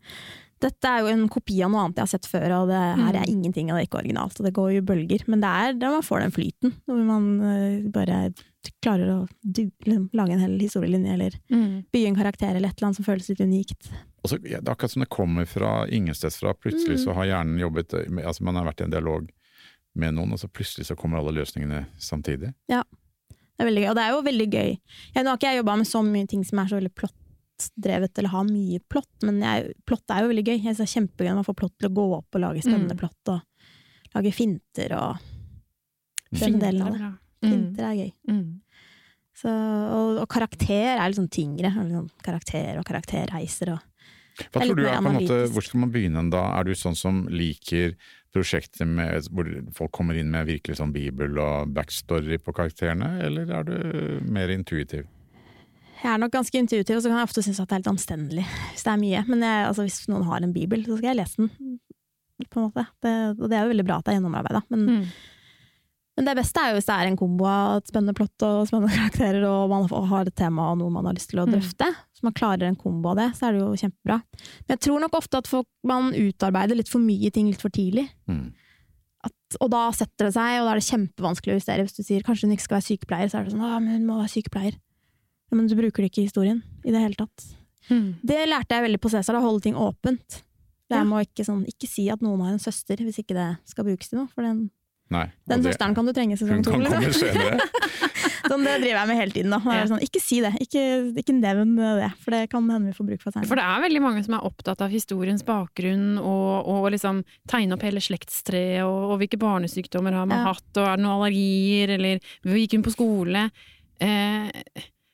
dette er jo en kopi av noe annet jeg har sett før, og det her er Mm. ingenting og det er ikke originalt. Og det går jo bølger. Men det er da man får den flyten, når man eh, bare klarer å du, lage en hel historielinje, eller Mm. bygge en karakter eller et eller annet som føles litt unikt. Og så, ja, det er akkurat som det kommer fra ingenstedsfra. Plutselig Mm. så har hjernen jobbet altså Man har vært i en dialog med noen, og så plutselig så kommer alle løsningene samtidig. Ja, Det er veldig gøy, og det er jo veldig gøy. Jeg, nå har ikke jeg jobba med så mye ting som er så veldig plottdrevet, eller har mye plott, men jeg, plott er jo veldig gøy. Jeg synes det er kjempegøy når man får plott til å gå opp og lage spennende Mm. plott, og lage finter og Den Finter delen av er det. Mm. Finter er gøy. Mm. Så, og, og karakter er litt sånn tyngre. Liksom karakter og karakterreiser og Hva tror du er på en måte. Hvor skal man begynne da? Er du sånn som liker prosjekter med, hvor folk kommer inn med virkelig sånn bibel og backstory på karakterene, eller er du mer intuitiv? Jeg er nok ganske intuitiv, og så kan jeg ofte synes at det er litt omstendelig hvis det er mye. Men jeg, altså, hvis noen har en bibel, så skal jeg lese den. På en måte. Det, og det er jo veldig bra at det er gjennomarbeida. Men, Mm. Men det beste er jo hvis det er en kombo av et spennende plott og spennende karakterer, og man har et tema og noe man har lyst til å Mm. drøfte. Så man klarer en kombo av det, så er det jo kjempebra. Men jeg tror nok ofte at folk, man utarbeider litt for mye ting litt for tidlig. Mm. At, og da setter det seg, og da er det kjempevanskelig å justere. Hvis du sier kanskje hun ikke skal være sykepleier, så er det sånn å, men hun må være sykepleier. Ja, men du bruker det ikke i historien i det hele tatt. Mm. Det lærte jeg veldig på Cæsar, å holde ting åpent. Det Ja. er med å ikke, sånn, ikke si at noen har en søster, hvis ikke det skal brukes til noe. For den, Nei. den det- søsteren kan du trenge i sesong to. Sånn, det driver jeg med hele tiden. Da. Ja. Sånn, ikke si det, ikke, ikke nevn det, for det kan hende vi får bruk for For det er veldig mange som er opptatt av historiens bakgrunn og, og liksom tegne opp hele slektstreet og, og hvilke barnesykdommer har man Ja. hatt, og er det noen allergier, eller hvor gikk hun på skole? Eh,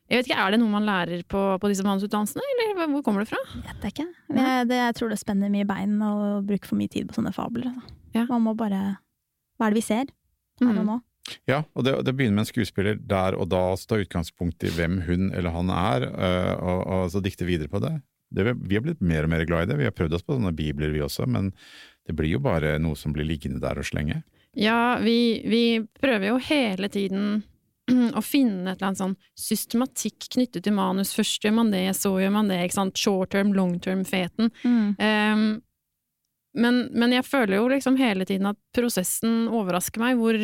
jeg vet ikke, Er det noe man lærer på, på disse manusutdannelsene, eller hvor kommer det fra? Jeg Vet ikke. Jeg, det, jeg tror det spenner mye bein å bruke for mye tid på sånne fabler. Altså. Ja. Man må bare Hva er det vi ser her og Mm. nå? Ja, og det, det begynner med en skuespiller der og da som tar utgangspunkt i hvem hun eller han er, øh, og, og så dikter videre på det. det. Vi har blitt mer og mer glad i det. Vi har prøvd oss på sånne bibler vi også, men det blir jo bare noe som blir liggende der og slenge. Ja, vi, vi prøver jo hele tiden å finne et eller annet sånn systematikk knyttet til manus. Først gjør man det, så gjør man det. ikke sant? Short term, long term-feten. Ehm, men, men jeg føler jo liksom hele tiden at prosessen overrasker meg, hvor,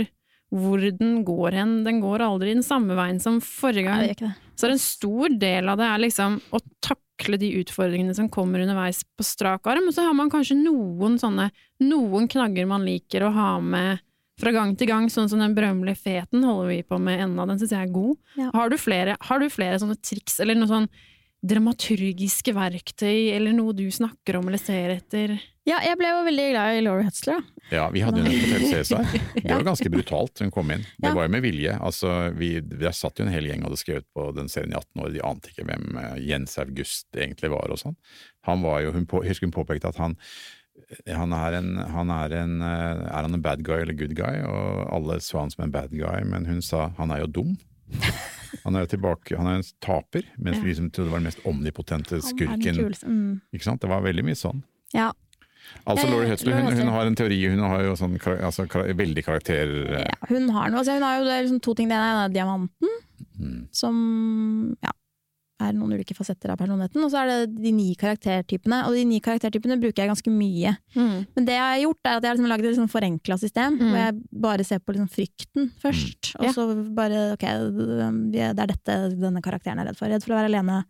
hvor den går hen. Den går aldri den samme veien som forrige gang. Nei. Så en stor del av det er liksom å takle de utfordringene som kommer underveis på strak arm, og så har man kanskje noen sånne, noen knagger man liker å ha med fra gang til gang, sånn som den berømmelige feten holder vi på med ennå, den syns jeg er god. Ja. Har, du flere, har du flere sånne triks, eller noe sånn dramaturgiske verktøy, eller noe du snakker om eller ser etter? Ja, jeg ble jo veldig glad i Laurie Hutzler. Da. Ja, vi hadde jo en Hotell Cæsar. Det var ganske brutalt hun kom inn. Det Ja. var jo med vilje. Altså, vi, vi satt jo en hel gjeng og hadde skrevet på den serien i 18 år, de ante ikke hvem eh, Jens August egentlig var og sånn. Han var jo, hun på, husker hun påpekte at han han er, en, han er, en, eh, er han en bad guy eller good guy? Og alle så han som en bad guy, men hun sa han er jo dum. Han er jo tilbake, han er en taper, mens vi som trodde var den mest omnipotente skurken. Mm. Ikke sant? Det var veldig mye sånn. Ja. Altså ja, Laurie Hutzler, hun, hun har en teori, hun har jo sånn altså, veldig karakter... eh, ja, hun har noe. Altså, hun har jo det liksom to ting. Det ene er diamanten, mm. som ja, er noen ulike fasetter av personligheten. Og så er det de ni karaktertypene. Og de ni karaktertypene bruker jeg ganske mye. Men det jeg har gjort, er at jeg har liksom lagd et liksom forenkla system, Mm. hvor jeg bare ser på liksom frykten først. Og Ja. så bare ok, det er dette denne karakteren er redd for. Redd for å være alene.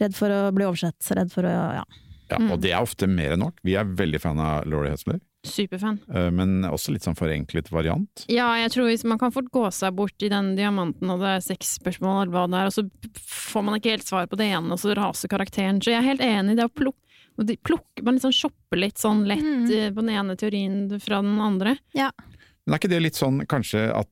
Redd for å bli oversett. Redd for å ja. Ja, Mm. og det er ofte mer enn nok. Vi er veldig fan av Laurie Hutzler, Superfan. eh, men også litt sånn forenklet variant. Ja, jeg tror hvis man kan fort gå seg bort i den diamanten, og det er seks spørsmål, eller hva det er, og så får man ikke helt svar på det ene, og så raser karakteren. Så jeg er helt enig i det å plukke de plukker, Man liksom shopper litt sånn lett Mm. eh, på den ene teorien fra den andre. Ja. Men er ikke det litt sånn kanskje at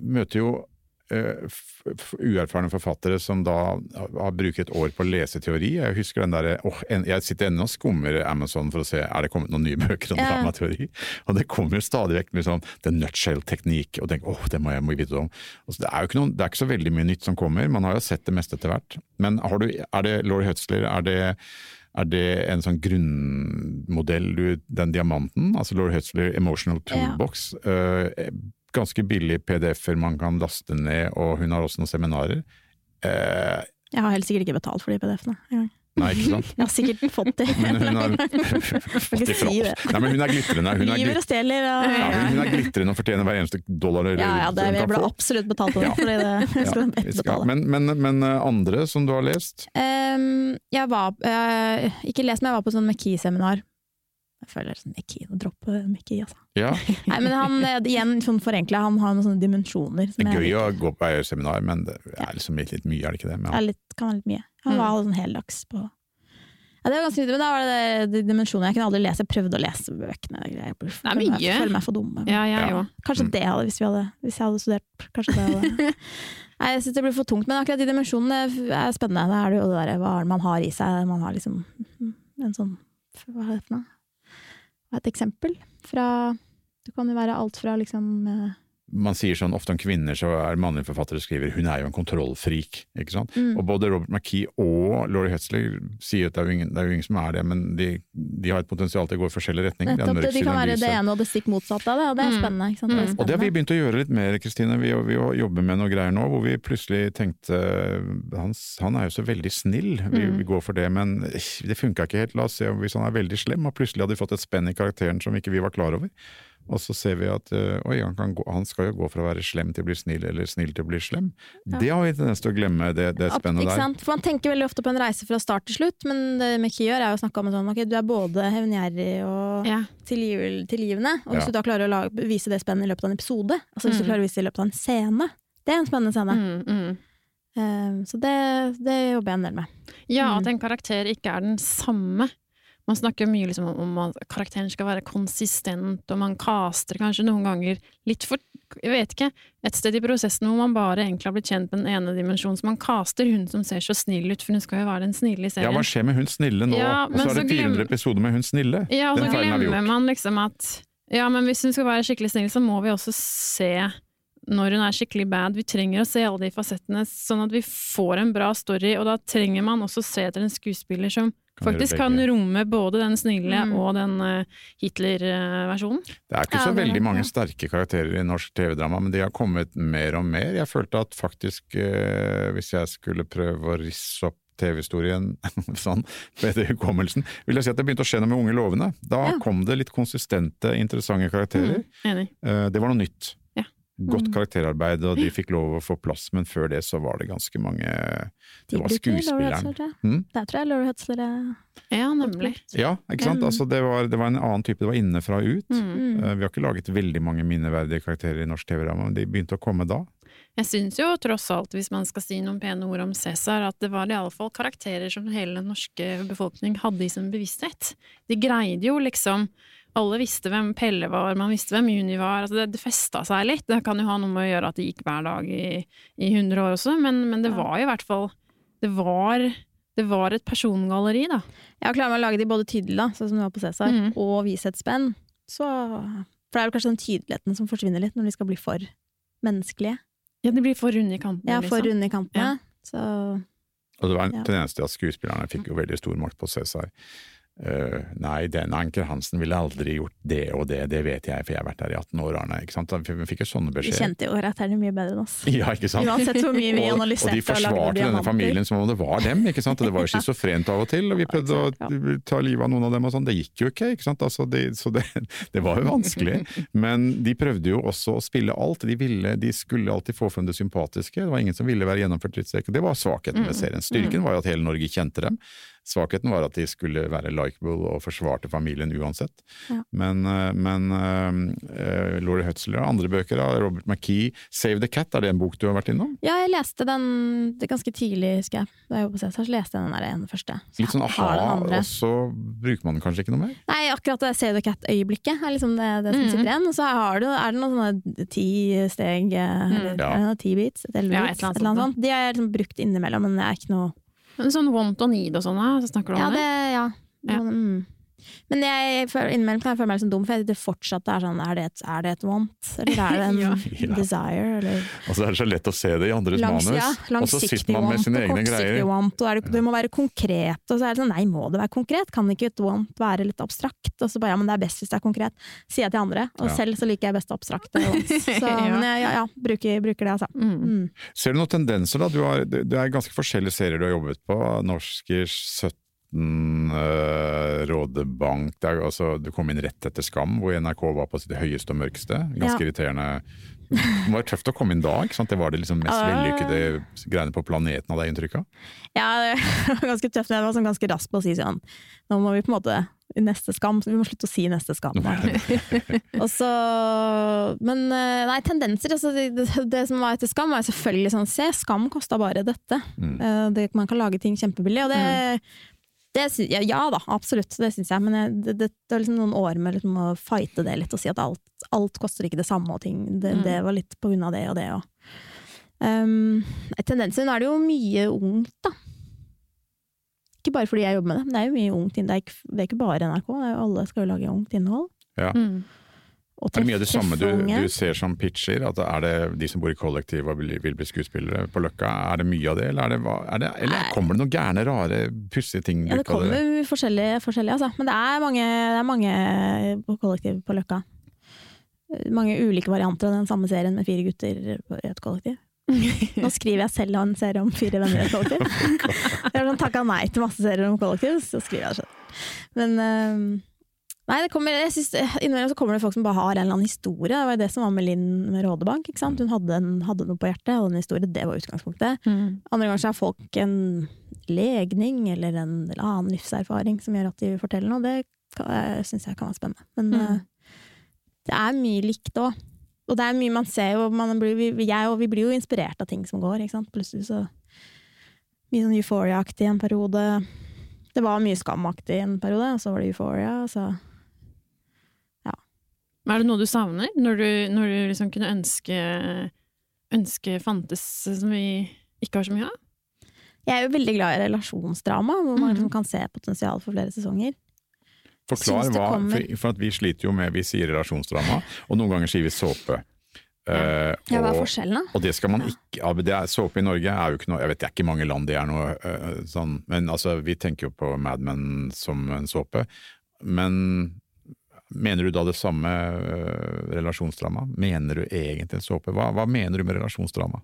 møter jo uerfarne forfattere som da har brukt et år på å lese teori. Jeg husker den derre åh, Jeg sitter ennå og skummer Amazon for å se er det kommet noen nye bøker om yeah. dramateori. Og det kommer stadig vekk med sånn the nutshell-teknikk, og tenker åh, det må jeg må vite om. Altså, det, er jo ikke noen, det er ikke så veldig mye nytt som kommer, man har jo sett det meste etter hvert. Men har du, er det Laurie Hutzler, er det er det en sånn grunnmodell, den diamanten? Altså Laurie Hutzler Emotional Toolbox. eh, ganske billige PDF-er man kan laste ned, og hun har også noen seminarer. Eh, Jeg har helt sikkert ikke betalt for de PDF-ene. engang. nei, ikke sant? Jeg har sikkert fått det. Men hun har fått si oss. det. Nei, men hun er glitrende. Hun er, glit stjeler og ja, hun, er glitrende og fortjener hver eneste dollar Ja, ja, det, hun jeg ble absolutt betalt for det. Ja. Fordi det skal Ja, ja, vi skal. Men, men, men eh, andre som du har lest? Um, jeg var uh, Ikke lest, men jeg var på sånn McKee-seminar. Jeg føler sånn McKee, dropp droppe McKee, altså. Ja, Nei, men han, eh, igjen sånn forenkla, han har noen sånne dimensjoner. det Som er jeg gøy å gå på seminar, men det er liksom litt, litt mye, er det ikke det? Men, er litt, kan være litt mye. Han Mm. var sånn heldags på ja, det var ganske men da var det de dimensjonene. Jeg kunne aldri lese, jeg prøvde å lese bøkene. Jeg føler Det er meg- mye. føler meg for dum. Ja, Ja. Kanskje Mm. det hadde, hvis, vi hadde, hvis jeg hadde studert. Kanskje det hadde Nei, jeg synes det blir for tungt, men akkurat de dimensjonene er spennende. Da er det jo det der, hva er det man har i seg. Man har liksom en sånn Hva heter det? Et eksempel? Fra Det kan jo være alt fra liksom eh, man sier sånn ofte om kvinner, så er mannlige forfattere skriver 'hun er jo en kontrollfrik'. ikke sant? Mm. Og både Robert McKee og Laurie Hutzler sier at det er jo ingen, det er jo ingen som er det, men de, de har et potensial til å gå i forskjellige retninger. Det er Nettopp, mørk de kan være det ene og det stikk motsatte av det, og det er Mm. spennende. Ikke sant? Det er Mm. Og det har vi begynt å gjøre litt mer, Kristine. Vi, vi jobber med noe greier nå hvor vi plutselig tenkte Han, han er jo så veldig snill, vi, Mm. vi går for det, men det funka ikke helt. La oss se hvis han er veldig slem, og plutselig hadde vi fått et spenn i karakteren som ikke vi var klar over. Og så ser vi at øh, oi, han, kan gå, han skal jo gå fra å være slem til å bli snill, eller snill til å bli slem. Ja. Det har vi tendens til å glemme, det, det spennet der. ikke sant? For Man tenker veldig ofte på en reise fra start til slutt, men det Mekki gjør er jo å snakke om at sånn ok, du er både hevngjerrig og Ja. tilgiv, tilgivende, og hvis Ja. du da klarer å lage, vise det spennet i løpet av en episode, altså hvis du Mm. klarer å vise det i løpet av en scene, det er en spennende scene. Mm, mm. Eh, så det, det jobber jeg en del med. Ja, Mm. at en karakter ikke er den samme. Man snakker mye liksom om at karakteren skal være konsistent, og man caster kanskje noen ganger litt for Jeg vet ikke. Et sted i prosessen hvor man bare egentlig har blitt kjent med den ene dimensjonen, så man caster hun som ser så snill ut, for hun skal jo være den snille i serien. Ja, hva skjer med hun snille nå? Ja, og så er det 400 glem- episoder med hun snille. Ja, og så glemmer man liksom at Ja, men hvis hun skal være skikkelig snill, så må vi også se når hun er skikkelig bad. Vi trenger å se alle de fasettene, sånn at vi får en bra story, og da trenger man også se etter en skuespiller som faktisk kan romme både den snille Mm. og den uh, Hitler-versjonen. Det er ikke Ja, så det er veldig mange ja. sterke karakterer i norsk TV-drama, men de har kommet mer og mer. Jeg følte at faktisk, uh, hvis jeg skulle prøve å risse opp TV-historien sånn, bedre hukommelsen, vil jeg si at det begynte å skje noe med Unge lovende. Da Ja. kom det litt konsistente, interessante karakterer. Enig. uh, Det var noe nytt. Godt Mm. karakterarbeid, og de fikk lov å få plass, men før det så var det ganske mange Det var skuespilleren. Mm. Der tror jeg Laurie Hutzler er Ja, nemlig. Ja, ikke sant? Mm. Altså, det, var, det var en annen type, det var innenfra og ut. Mm. mm. Eh, Vi har ikke laget veldig mange minneverdige karakterer i norsk TV-ramme, men de begynte å komme da. Jeg syns jo tross alt, hvis man skal si noen pene ord om Cæsar, at det var i alle fall karakterer som hele den norske befolkning hadde i sin bevissthet. De greide jo liksom alle visste hvem Pelle var, man visste hvem Juni var. Altså det, det festa seg litt. Det kan jo ha noe med å gjøre at det gikk hver dag i, i 100 år også, men, men det var var i hvert fall Det var, det var et persongalleri, da. Ja, klarer man å lage de både tydelig, da, sånn som du var på Cæsar, mm. og vise et spenn, så For det er jo kanskje den tydeligheten som forsvinner litt når de skal bli for menneskelige. Ja, de blir for runde i kantene, Ja, for liksom. runde i kantene. Så Og det var en Ja. tendens til at skuespillerne fikk jo veldig stor makt på Cæsar. Eh, nei, den Anker Hansen ville aldri gjort det og det, det vet jeg, for jeg har vært der i 18 år, Arne. Ikke sant? Vi fikk jo sånne vi kjente jo karakterne mye bedre enn oss. Ja, ikke sant? Uansett hvor mye vi Og, og de de og forsvarte denne familien som om det var dem, ikke sant. Og det var jo schizofrent av og til, og vi prøvde å ta livet av noen av dem og sånn. Det gikk jo ikke, ikke sant. Altså, det, så det, det var jo vanskelig. Men de prøvde jo også å spille alt. De, ville, de skulle alltid få frem det sympatiske. Det var ingen som ville være gjennomført drittsekk. Det var svakheten med serien. Styrken var jo at hele Norge kjente dem. Svakheten var at de skulle være likeable og forsvarte familien uansett. Ja. Men, eh, men uh, Laurie Hutzler og andre bøker av Robert McKee, 'Save the Cat', er det en bok du har vært innom? Ja, jeg leste den det ganske tidlig, husker jeg. Da jeg jobbet på Cæsar, så leste jeg den der ene første. Så Litt sånn har aha, og så bruker man den kanskje ikke noe mer? Nei, akkurat det Save the Cat-øyeblikket er liksom det, det som mm. sitter igjen. Og så har du, er det noen sånne ti steg, mm. eller Ja. ti beats? Et elleve Ja, beats? et eller annet et eller annet sånt, sånt. De jeg liksom brukt innimellom, men det er ikke noe Men sånn want og need og sånn, så snakker du Ja, om det, det? ja. Ja. Mm. Men jeg, innimellom kan jeg føle meg litt sånn dum, for jeg det fortsatt er sånn Er det et, er det et want, eller er det en Ja. Desire, eller Altså Det er så lett å se det i andres Langs, manus, ja, og så sitter man med sine egne greier. want, og er det, det må være konkret, og så er det sånn nei, må det være konkret? Kan ikke et want være litt abstrakt? Og så bare ja, men det er best hvis det er konkret, sier jeg til andre, og Ja. selv så liker jeg best abstrakte wants. Så Ja. men jeg, ja, ja, bruker, bruker det, altså. Mm. Mm. Ser du noen tendenser da? Du har, det er ganske forskjellige serier du har jobbet på. Norskers 17 uh, Rådebank det er, altså, Du kom inn rett etter Skam, hvor NRK var på sitt høyeste og mørkeste. Ganske Ja. irriterende. Det var tøft å komme inn da, ikke sant? Det var det liksom mest Ja. vellykkede greiene på planeten, hadde jeg inntrykk av. Ja, det var ganske tøft, men jeg var sånn ganske rask på å si sånn Nå må vi på en måte neste skam, så vi må slutte å si neste skam. Og så, men eh, nei, tendenser altså det, det, som var etter Skam, var selvfølgelig sånn Se, Skam kosta bare dette. Mm. Eh, det, man kan lage ting kjempebillig, og det, det sy- ja, ja da, absolutt, det syns jeg. Men jeg, det, det, det var liksom noen år med liksom å fighte det litt og si at alt, alt koster ikke det samme, og ting. Det, Mm. det var litt på grunn av det og det. Og. Um, tendensen er det jo mye ungt, da. Ikke bare fordi jeg jobber med det, men det er jo mye ungt innhold. Det er ikke, det er ikke bare NRK, det er jo alle skal jo lage ungt innhold. Mm. Er det mye av det samme du, du ser som pitcher? At er det de som bor i kollektiv og vil, bli skuespillere på Løkka, er det mye av det, eller, er det, er det, eller kommer det noen gærne, rare, pussige ting Ja, det kommer det? forskjellige forskjellig altså. Men det er mange, det er mange kollektiv på Løkka. Mange ulike varianter av den samme serien med fire gutter i et kollektiv. Nå skriver jeg selv en serie om fire venner i et kollektiv. Jeg har sånn takka nei til masse serier om kollektiv, så skriver jeg det selv. Men eh, Nei, det kommer, jeg synes, innimellom så kommer det folk som bare har en eller annen historie. Det var jo det som var med Linn med Rådebank. ikke sant? Hun hadde, en, hadde noe på hjertet, hadde en historie. Det var utgangspunktet. Mm. Andre ganger så har folk en legning eller en eller annen livserfaring som gjør at de vil fortelle noe. Det syns jeg kan være spennende. Men Mm. uh, det er mye likt òg. Og det er mye man ser jo man blir, vi, jeg, og vi blir jo inspirert av ting som går. ikke sant? Plutselig så Mye sånn Euphoria-aktig en periode. Det var mye skamaktig en periode, og så var det Euphoria. Så Men Er det noe du savner, når du, når du liksom kunne ønske, ønske fantes som vi ikke har så mye av? jeg er jo veldig glad i relasjonsdrama, hvor man Mhm. liksom kan se potensial for flere sesonger. Forklar hva, for, for at vi sliter jo med, vi sier relasjonsdrama, og noen ganger sier vi såpe. Uh, Ja, hva er og, forskjellen, da? og det skal man ikke, ja, det er, såpe i Norge er jo ikke noe, jeg vet det er ikke mange land det er noe uh, sånn, men altså vi tenker jo på Mad Men som en såpe. Men mener du da det samme eh, relasjonsdrama? Mener du egentlig en såpe? Hva, hva mener du med relasjonsdrama?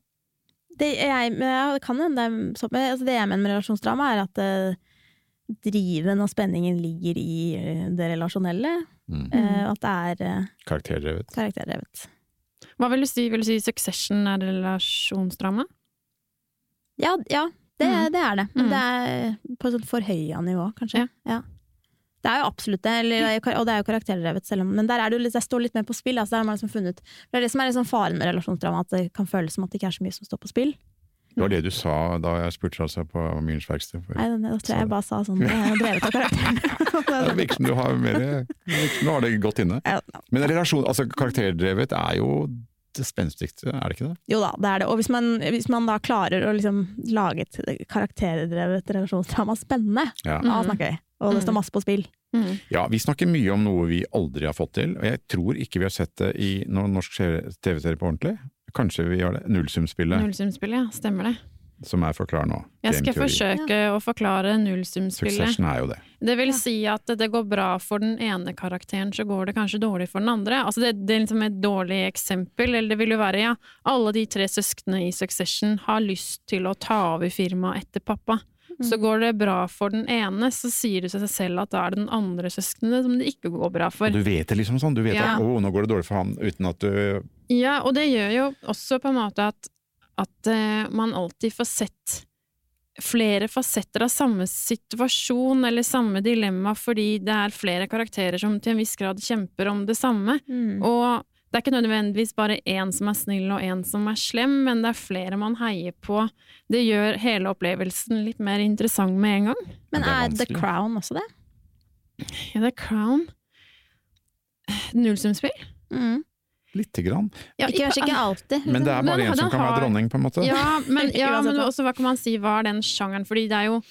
Det, jeg, jeg kan hende. det er så- Altså det jeg mener med relasjonsdrama, er at eh, driven og spenningen ligger i eh, det relasjonelle. Mm. eh, at det er Karakterdrevet? karakterdrevet. Hva vil du si? Vil du si Succession er relasjonsdrama? Ja, ja det, Mm. det er det. Men Mm. det er på et sånt forhøya nivå, kanskje. Ja. Det er jo absolutt det, eller, og det er jo karakterdrevet, selv om Men der er det litt, det står litt mer på spill. Altså, der har man liksom funnet, det er det som er liksom faren med relasjonsdrama, at det kan føles som at det ikke er så mye som står på spill. Det var det du sa da jeg spurte altså på Myrens verksted. Nei, da tror jeg jeg bare sa sånn det er drevet av karakteren. Det virker som du har mer du har det godt inne. Men relasjon, altså karakterdrevet er jo spenstigste, er det ikke det? Jo da, det er det. Og hvis man, hvis man da klarer å liksom lage et karakterdrevet relasjonsdrama spennende, Ja. da Mhm. snakker vi. Og det står masse på spill. Mm. ja, vi snakker mye om noe vi aldri har fått til, og jeg tror ikke vi har sett det i noen norsk TV-serie på ordentlig. Kanskje vi har det. Nullsumspillet, Nullsumspillet, ja. Stemmer det. Som jeg forklarer nå. Jeg skal forsøke forsøke å forklare nullsumspillet. Succession er jo det. Det vil Ja. si at det går bra for den ene karakteren, så går det kanskje dårlig for den andre. Altså det, det er liksom et dårlig eksempel, eller det vil jo være ja, alle de tre søsknene i Succession har lyst til å ta over firmaet etter pappa. Så går det bra for den ene, så sier det seg selv at da er det den andre søsknene som det ikke går bra for. Og du vet det liksom sånn, du vet Ja. at å, nå går det dårlig for han, uten at du Ja, og det gjør jo også på en måte at, at uh, man alltid får sett flere fasetter av samme situasjon eller samme dilemma, fordi det er flere karakterer som til en viss grad kjemper om det samme. Mm. Og det er ikke nødvendigvis bare én som er snill og én som er slem, men det er flere man heier på. Det gjør hele opplevelsen litt mer interessant med en gang. Men er er The. Crown også det? Ja, er Crown. Nullsumspill? Mm. Lite grann. Ja, Ikke, kanskje ikke alltid. Men det er bare én en som kan være dronning, på en måte. Ja, men, ja, men hva. også hva kan man si var den sjangeren, fordi det er jo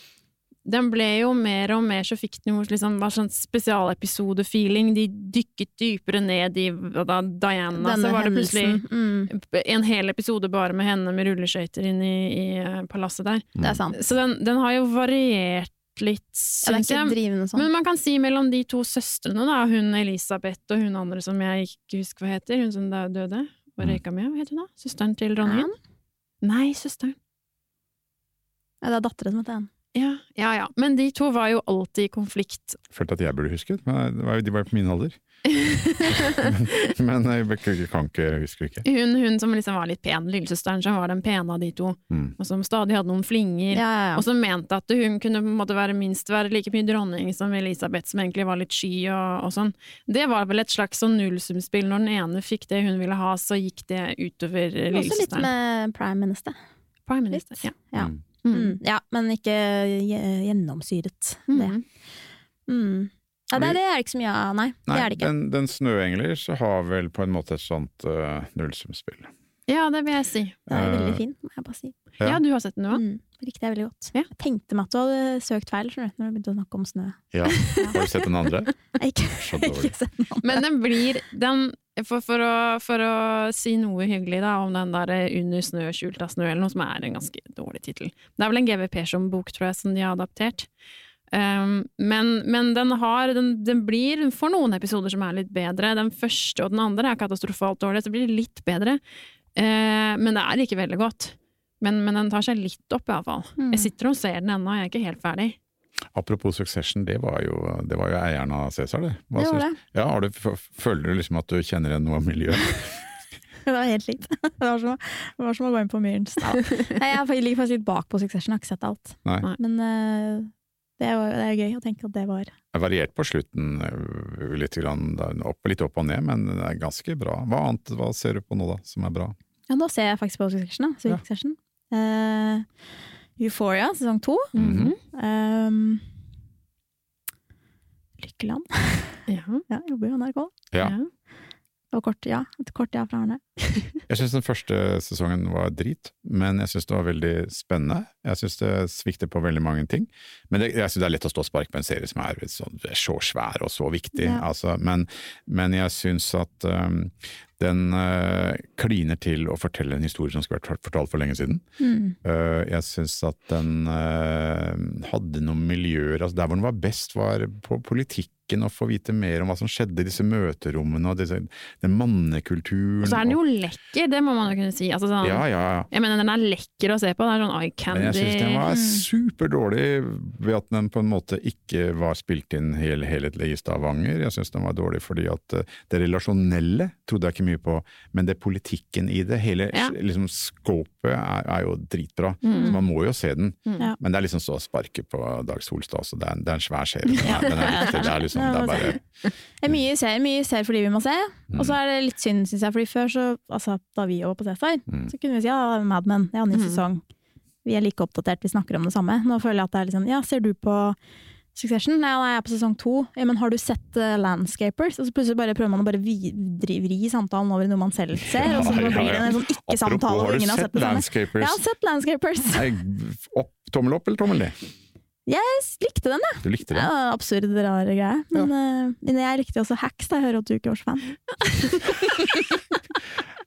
den ble jo mer og mer så fikk den jo liksom bare sånn spesialepisode-feeling. De dykket dypere ned i da, Diana, Denne så var det plutselig Mm. en hel episode bare med henne med rulleskøyter inn i, i eh, palasset der. Det er sant. Så den, den har jo variert litt, Ja, syns ja, jeg. sånn. Men man kan si mellom de to søstrene, da, hun Elisabeth og hun andre som jeg ikke husker hva heter, hun som da døde var Mm. røyka med, hva heter hun da? Søsteren til dronningen? Nei, søsteren. Ja, det er datteren som heter Anne. Ja, ja, ja. Men de to var jo alltid i konflikt. Følte at jeg burde husket, men de var jo på min alder. Men jeg ikke- kan ikke huske ikke. hun, hun som liksom var litt pen, lillesøsteren som var den pene av de to, Mm. og som stadig hadde noen flinger. Ja, ja, ja. Og som mente at hun kunne måte være minst være like mye dronning som Elisabeth, som egentlig var litt sky og, og sånn. Det var vel et slags sånn nullsumspill. Når den ene fikk det hun ville ha, så gikk det utover Også litt med Prime Minister. Prime Minister. Litt. Ja. Ja. Mm. Mm. Mm. ja, men ikke gjennomsyret, det. Mm. Ja, det, det er det ikke så mye av, nei. Det er det ikke. den, den Snøengler så har vel på en måte et sånt uh, nullsumspill. ja, det vil jeg si. Det er veldig fin, må jeg bare si. Ja. Ja, du har sett den nå? Mm. Likte jeg veldig godt. Ja. Jeg tenkte meg at du hadde søkt feil du, når du begynte å snakke om snø. Ja. Har du sett den andre? Jeg ikke, ikke sett den andre. Men den blir den, For, for, å, for å si noe hyggelig da, om den der eh, Under snø, skjult av snø, eller noe som er en ganske dårlig tittel. Det er vel en GVP som bok, tror jeg, som de har adaptert. Um, men, men den har den, den blir for noen episoder som er litt bedre. Den første og den andre er katastrofalt dårlig, så blir det litt bedre. Uh, men det er ikke veldig godt. Men, men den tar seg litt opp, iallfall. Mm. Jeg sitter og ser den ennå, jeg er ikke helt ferdig. Apropos Succession, det var jo, det var jo eieren av Cæsar, det. Hva Det var det. Ja, har du, føler du liksom at du kjenner igjen noe av miljøet? Det var helt likt. Det var som, det var som å gå inn på Myrens dal. Jeg ligger faktisk litt bak på Succession, jeg har ikke sett alt. Nei. Men eh, det, var, det er gøy å tenke at det var Det er variert på slutten, øh, litt, grann, opp, litt opp og ned, men det er ganske bra. Hva annet hva ser du på nå, da, som er bra? Ja, nå ser jeg faktisk på Succession. Da. Ja. Succession. Eh, Euphoria, sesong to. Mhm. Um, Lykkeland. Ja. Ja, jobber jo i NRK. Ja. ja. Og kort ja. Et kort ja fra Arne. Jeg syns den første sesongen var drit, men jeg syns det var veldig spennende. Jeg syns det svikter på veldig mange ting. Men det, jeg synes det er lett å stå og sparke på en serie som er sånn, så svær og så viktig. Ja. Altså, men, men jeg syns at um, den uh, kliner til å fortelle en historie som skulle vært fortalt for lenge siden. Mm. Uh, jeg syns at den uh, hadde noen miljøer altså Der hvor den var best, var på politikken, å få vite mer om hva som skjedde i disse møterommene og disse, den mannekulturen. Og så er den og- jo lekker, det må man jo kunne si. Altså, sånn, Ja, ja, ja. Jeg mener, den er lekker å se på. Det er sånn eye Men jeg syns den var Mm. superdårlig ved at den på en måte ikke var spilt inn hel, helhetlig i Stavanger. Jeg syns den var dårlig fordi at eh, det relasjonelle trodde jeg ikke mye på, men det politikken i det, hele Ja. liksom skåpet er, er jo dritbra. Mm. Så man må jo se den. Mm. Men det er liksom så å sparke på Dag Solstad så Det er, en- det er en svær serie. Den er, den er viktig. Det er liksom, det er bare Det er mye ser, mye ser fordi vi må se, og så er det litt synd, syns jeg. Fordi før, så, altså, da vi jobba på Cæsar, Mm. så kunne vi si ja, Mad Men, ja, ny Mm. sesong. Vi er like oppdatert, vi snakker om det samme. Nå føler jeg at det er litt sånn, ja, ser du på Succession? Nei, nei, jeg er på sesong to. Ja, men har du sett uh, Landscapers? Og så plutselig bare prøver man å bare vri, vri samtalen over i noe man selv ser, og så Ja, ja, blir det ja. en sånn ikke-samtale, Apropos, har du sett, har sett. Landscapers? Jeg har sett Landscapers. Nei, opp, tommel opp eller tommel ned? Jeg likte den, jeg. Du likte den? Ja, absurd, rar greie. Men, eh, men jeg likte også Hacks, da jeg hører at du ikke var så fan.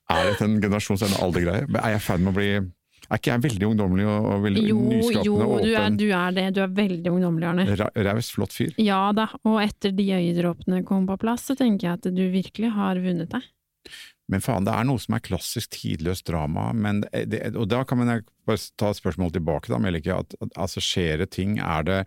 Er dette en generasjons- eller aldergreie? Er jeg fan med å bli Er ikke jeg veldig ungdommelig og, og veldig Jo, nyskapende jo, og du er, du er det. Du er veldig ungdommelig, Arne. Raus, flott fyr. Ja da, og etter de øyedråpene kom på plass, så tenker jeg at du virkelig har vunnet deg. Men faen, det er noe som er klassisk tidløst drama, men det, og da kan man bare ta et spørsmål tilbake, da, Melike. At, at, altså, skjer det ting? Er det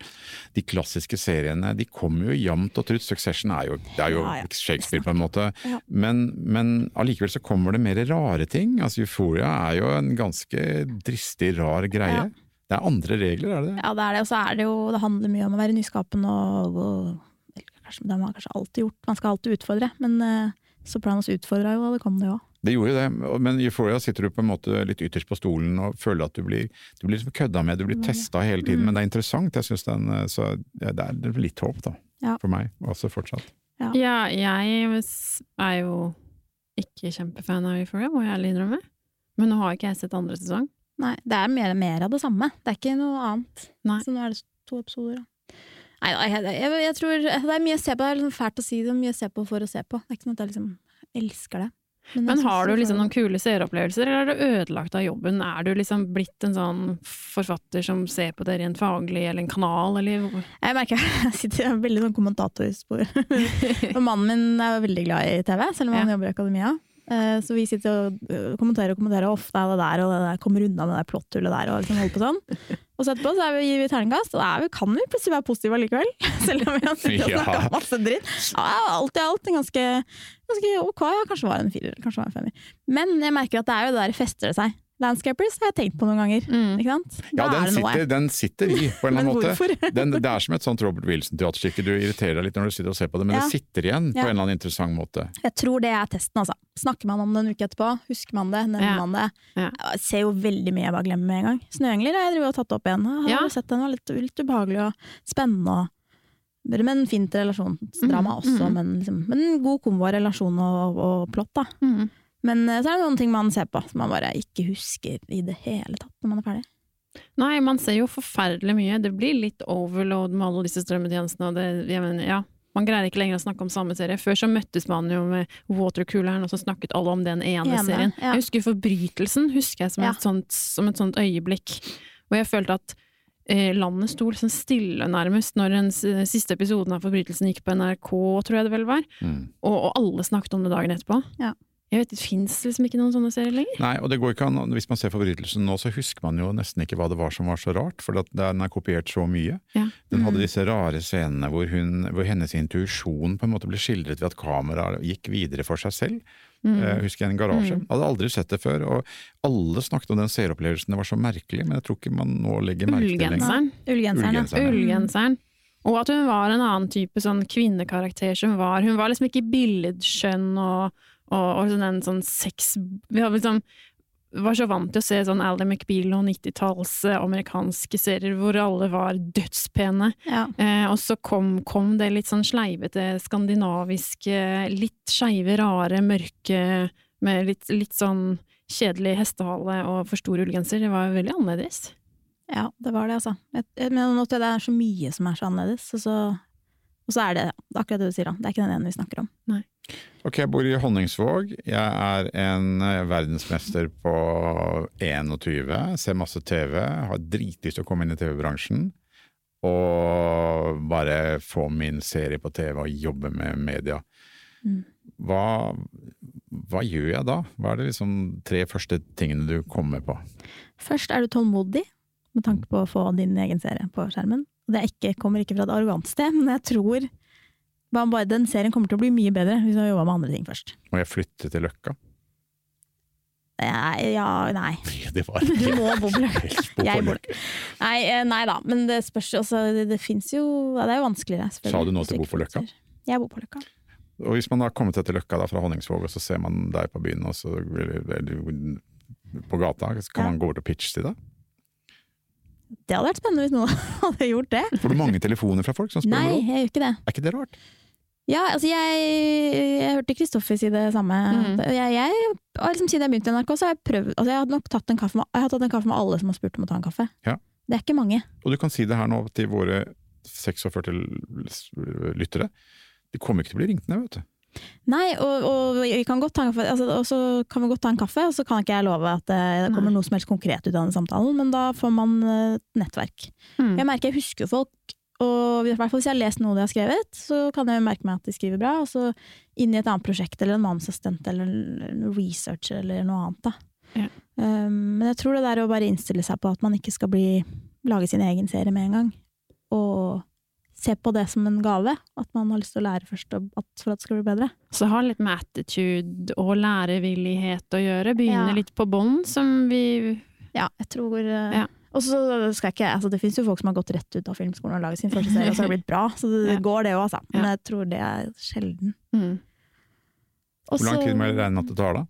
De klassiske seriene, de kommer jo jevnt og trutt. Succession er jo, det er jo Ja, ja. Shakespeare, på en måte. Ja. Men, men allikevel så kommer det mer rare ting. Altså, Euphoria er jo en ganske dristig, rar greie. Det er andre regler, er det det? Ja, det er det, og så er det jo Det handler mye om å være nyskapende og, og kanskje, Det har man kanskje alltid gjort. Man skal alltid utfordre, men uh, Sopranos utfordra jo, og det kom det jo òg. Det gjorde jo det, men i Euphoria sitter du på en måte litt ytterst på stolen og føler at du blir, du blir liksom kødda med, du blir testa hele tiden. Men det er interessant. Jeg synes den, eh, så ja, Det er litt håp, da. Ja. For meg, også fortsatt. Ja, jeg er jo ikke kjempefan av Euphoria, må jeg ærlig innrømme. Men nå har ikke jeg sett andre sesong. Nei, det er mer, mer av det samme. Det er ikke noe annet. Nei. Så nå er det to episoder, da. Nei, da, jeg, jeg, jeg tror Det er mye å se på. Det er liksom fælt å si det, mye å se på for å se på. Det er ikke noe at jeg liksom elsker det. Men, Men har du liksom noen kule seeropplevelser, eller er du ødelagt av jobben? Er du liksom blitt en sånn forfatter som ser på det rent faglig, eller en kanal, eller Jeg merker jeg sitter i veldig sånn kommentatorspor. og mannen min er veldig glad i TV, selv om han Ja. jobber i akademia. Eh, Så vi sitter og øh, kommenterer og kommenterer, og ofte er det der, og det der kommer unna med det der plottullet der, og liksom holder på sånn. Og så etterpå så er vi, gir vi terningkast, og da er vi, kan vi plutselig være positive allikevel. Selv om vi har Ja. masse dritt. Ja, alt i alt en ganske, ganske ok, ja, kanskje var en firer, kanskje var en femmer. Men jeg merker at det er jo det der fester det seg. Landscapers har jeg tenkt på noen ganger, Mm. ikke sant? Ja, den er det noe. sitter, den sitter i, på en eller annen måte. Den, det er som et sånt Robert Wilson-teaterstykke. Du irriterer deg litt når du sitter og ser på det, men Ja. det sitter igjen på en eller annen interessant måte. Jeg tror det er testen, altså. Snakker man om det en uke etterpå, husker man det, nevner Ja. man det. Ja. Jeg ser jo veldig mye jeg bare glemmer med en gang. Snøengler har jeg drevet og tatt opp igjen. Jeg har Ja. sett den var litt, litt ubehagelig og spennende. Og, men fint relasjonsdrama Mhm, også, Mm. men, liksom, men god kombo av relasjon og, og plott, da. Mm. Men eh, så er det noen ting man ser på som man bare ikke husker i det hele tatt når man er ferdig. Nei, man ser jo forferdelig mye. Det blir litt overload med alle disse strømmetjenestene, og det, jeg mener, ja. Man greier ikke lenger å snakke om samme serie. Før så møttes man jo med watercooleren, og så snakket alle om den ene, Ene, serien. ja. Jeg husker Forbrytelsen husker jeg som, Ja. et, sånt, som et sånt øyeblikk. Og jeg følte at eh, landet sto liksom stille nærmest når den siste episoden av Forbrytelsen gikk på NRK, tror jeg det vel var. Mm. Og, og alle snakket om det dagen etterpå. Ja. Jeg vet, Det fins liksom ikke noen sånne serier lenger. Nei, og det går ikke an, hvis man ser forbrytelsen nå, så husker man jo nesten ikke hva det var som var så rart, for at den er kopiert så mye. Ja. Den hadde Mm. disse rare scenene hvor, hun, hvor hennes intuisjon på en måte ble skildret ved at kameraet gikk videre for seg selv. Mm. Jeg husker jeg en garasje. Mm. Hadde aldri sett det før, og alle snakket om den seeropplevelsen, det var så merkelig, men jeg tror ikke man nå legger merke til det lenger. Ullgenseren. Ullgenseren. Ullgenseren. Og at hun var en annen type sånn kvinnekarakter som var Hun var liksom ikke billedskjønn og, og, og sånn en sånn sex... Vi har liksom var så vant til å se sånn Ally McBeal og 90-talls eh, amerikanske serier hvor alle var dødspene. Ja. Eh, og så kom, kom det litt sånn sleivete, skandinaviske, litt skeive, rare, mørke med litt, litt sånn kjedelig hestehale og for stor ullgenser. Det var veldig annerledes. Ja, det var det, altså. Jeg, jeg, men nå til det er så mye som er så annerledes, og så, og så er det akkurat det du sier, da. Det er ikke den ene vi snakker om. Ok, jeg bor i Honningsvåg. Jeg er en eh, verdensmester på 21, ser masse TV, har dritlyst til å komme inn i TV-bransjen. Og bare få min serie på TV og jobbe med media. Mm. Hva, hva gjør jeg da? Hva er det liksom tre første tingene du kommer på? Først er du tålmodig med tanke på å få din egen serie på skjermen. Og det er ikke, kommer ikke fra et arrogant sted, men jeg tror bare, den serien kommer til å bli mye bedre hvis har jobba med andre ting først. Må jeg flytte til Løkka? Nei, ja, nei. Det var Du må bo på Løkka. bo Nei, eh, nei da, men det spørs også Det, det fins jo ja, Det er jo vanskeligere. Sa du nå til ikke bor på Løkka? Jeg bor på Løkka. Og hvis man har kommet seg til Løkka da, fra Honningsvåg, og så ser man deg på byen, og så eller på gata, så kan Ja. man gå bort og pitche til deg? Det hadde vært spennende hvis noen hadde gjort det. Får du mange telefoner fra folk som spør Nei, om råd? jeg gjør ikke det. Er ikke det rart? Ja, altså jeg, jeg hørte Kristoffer si det samme. Mm. Jeg, jeg, og liksom Siden jeg begynte i NRK, så har jeg prøvd altså Jeg har nok tatt en kaffe med, jeg har tatt en kaffe med alle som har spurt om å ta en kaffe. Ja. Det er ikke mange. Og du kan si det her nå til våre 46 lyttere. De kommer ikke til å bli ringt ned, vet du. Nei, og, og vi kan godt ta en kaffe, altså, og så kan vi godt ta en kaffe, og så kan ikke jeg love at eh, det kommer Nei. noe som helst konkret ut av den samtalen, men da får man eh, et nettverk. Mm. Jeg merker jeg husker folk, og i hvert fall hvis jeg har lest noe de har skrevet, så kan jeg merke meg at de skriver bra, og så inn i et annet prosjekt, eller en manusassistent, eller en researcher, eller noe annet. da. Ja. Um, men jeg tror det der å bare innstille seg på at man ikke skal bli, lage sin egen serie med en gang, og se på det som en gave, at man har lyst til å lære først at, for at det skal bli bedre. Så ha litt med attitude og lærevillighet å gjøre. Begynne Ja. litt på bånn, som vi Ja, jeg tror uh, Ja. Og så skal jeg ikke altså Det fins jo folk som har gått rett ut av filmskolen og laget sin første serie, og så har det blitt bra. Så det Ja. går, det òg, altså. Men jeg tror det er sjelden. mm. Også, Hvor lang tid må jeg regne at det tar da?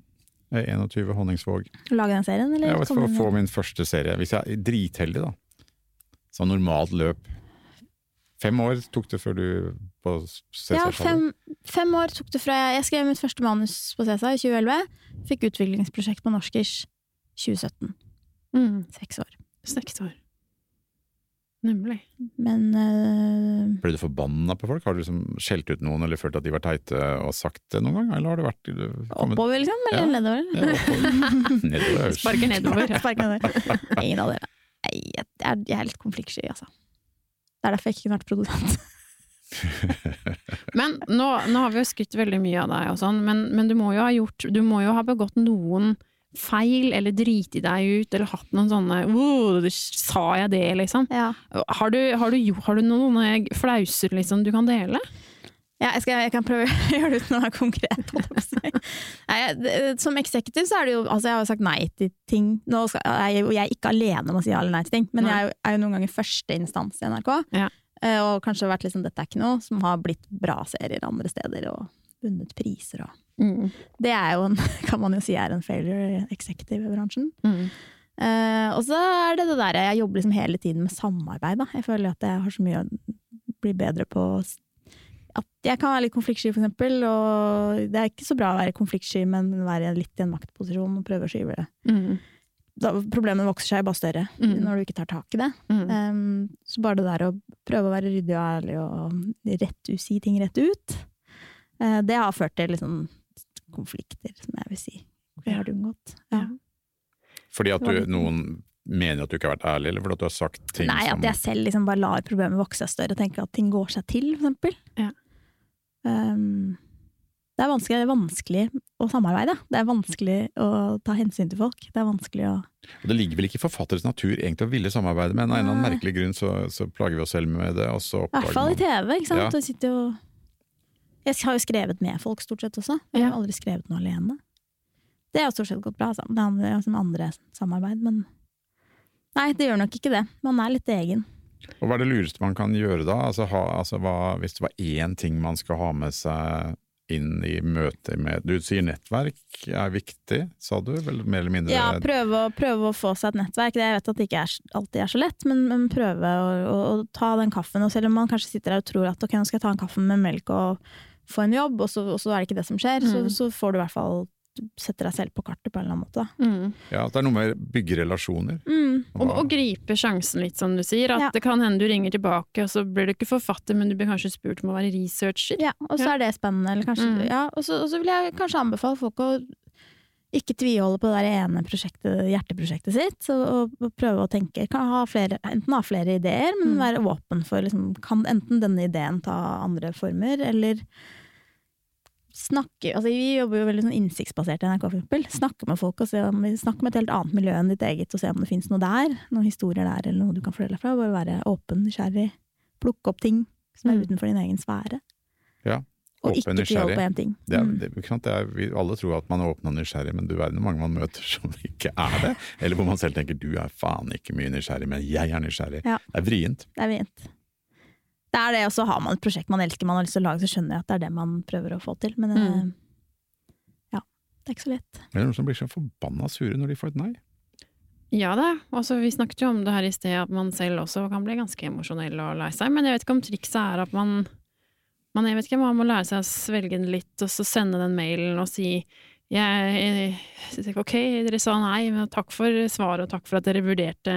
Er 21 Honningsvåg. Lage den serien, eller? Ja, for å få min første serie. Hvis jeg er dritheldig, da. Så normalt løp. Fem år tok det før du på Ja, CC-tallet? fem, fem år tok det fra jeg, jeg skrev mitt første manus på Cæsar i 2011. Fikk utviklingsprosjekt på Norskers 2017. Mm. Seks år. Seks år. Nemlig. Men øh, Ble du forbanna på folk? Har du liksom skjelt ut noen eller følt at de var teite og sagt det noen gang? Eller har det vært du, kommet- oppover, liksom? Eller Ja. nedover? Ja, oppover. Nedover. Sparker nedover. Sparker nedover. Ingen av dere. Jeg, jeg, er, litt konfliktsky, altså. Det er derfor jeg ikke kunne vært produsent. Men nå, nå har vi jo skrytt veldig mye av deg og sånn, men, men du må jo ha gjort Du må jo ha begått noen feil, eller driti deg ut, eller hatt noen sånne oh, Sa jeg det, liksom? Ja. Har du, har du, har du noen flauser liksom du kan dele? Ja, jeg, skal, jeg kan prøve å gjøre det uten å være konkret. å. Nei, som eksekutiv så er det jo Altså, jeg har jo sagt nei til ting. Nå skal, jeg, jeg er ikke alene om å si ja eller nei til ting, men jeg er jo, er jo noen ganger første instans i NRK. Ja. Eh, Og kanskje vært liksom 'dette er ikke noe', som har blitt bra serier andre steder og vunnet priser og Mm. Det er jo en, kan man jo si er en failure i executive-bransjen. Mm. Uh, og så er det det der, jeg jobber liksom hele tiden med samarbeid, da. Jeg føler at jeg har så mye å bli bedre på s- at jeg kan være litt konfliktsky, for eksempel, og det er ikke så bra å være konfliktsky, men være litt i en maktposisjon og prøve å skyve det. Mm. Da, problemet vokser seg bare større Mm. når du ikke tar tak i det. Mm. Um, så bare det der å prøve å være ryddig og ærlig og rett, si ting rett ut. uh, det har ført til liksom konflikter, som jeg vil si. Det har du unngått. Ja. Fordi at du, noen mener at du ikke har vært ærlig, eller fordi at du har sagt ting Nei, som at jeg selv liksom bare lar problemet vokse seg større og tenker at ting går seg til, for eksempel. Ja. Um, det er vanskelig, det er vanskelig å samarbeide. Det er vanskelig å ta hensyn til folk. Det er vanskelig å Og det ligger vel ikke i forfatteres natur egentlig å ville samarbeide, men av en eller annen merkelig grunn så, så plager vi oss selv med det, og så I hvert fall i TV, ikke sant. Ja. Jeg, jo Jeg har jo skrevet med folk stort sett også. Jeg har aldri skrevet noe alene. Det har stort sett gått bra. Det handler om andre samarbeid, men Nei, det gjør nok ikke det. Man er litt egen. Og hva er det lureste man kan gjøre da? Altså, ha, altså, hva, hvis det var én ting man skal ha med seg inn i møter med Du sier nettverk er viktig, sa du? Vel, mer eller mindre? Ja, prøve å, prøve å få seg et nettverk. Det, jeg vet at det ikke er, alltid er så lett, men, men prøve å, å, å ta den kaffen. Og selv om man kanskje sitter der og tror at ok, nå skal jeg ta en kaffe med melk og få en jobb, og så, og så er det ikke det som skjer, så, Mm. så får du i hvert fall sette deg selv på kartet på en eller annen måte. Mm. Ja, at det er noe med å bygge relasjoner. Mm. Og, og gripe sjansen litt, som du sier. At Ja. det kan hende du ringer tilbake, og så blir du ikke forfatter, men du blir kanskje spurt om å være researcher. Ja, og så Ja. er det spennende. Eller kanskje, Mm. ja, og, så, og så vil jeg kanskje anbefale folk å ikke tviholde på det der ene prosjektet, hjerteprosjektet sitt, og, og, og prøve å tenke. Kan ha flere, enten ha flere ideer, men Mm. være åpen for liksom, Kan enten denne ideen ta andre former, eller snakke altså Vi jobber jo veldig sånn innsiktsbasert i NRK, for eksempel. Snakke med folk og se om, snakke med et helt annet miljø enn ditt eget, og se om det fins noe der. Noen historier der, eller noe du kan fortelle fra. Bare være åpen, nysgjerrig. Plukke opp ting som er Mm. utenfor din egen sfære. Ja, Og åpen, ikke nysgjerrig. på én ting. Det er, Mm. det? Det er, vi alle tror at man er åpen og nysgjerrig, men du verden hvor mange man møter som ikke er det. Eller hvor man selv tenker du er faen ikke mye nysgjerrig, men jeg er nysgjerrig. Ja. Det er vrient. Det er fint. Det er det, og så har man et prosjekt man elsker, man har lyst til å lage, så skjønner jeg at det er det man prøver å få til. Men Mm. eh, ja, det er ikke så lett. Det er noen som blir så forbanna sure når de får et nei. Ja da, altså vi snakket jo om det her i sted, at man selv også kan bli ganske emosjonell og lei seg, men jeg vet ikke om trikset er at man, man jeg vet ikke, man må lære seg å svelge den litt, og så sende den mailen og si jeg, jeg, ok, dere sa nei, men takk for svaret og takk for at dere vurderte.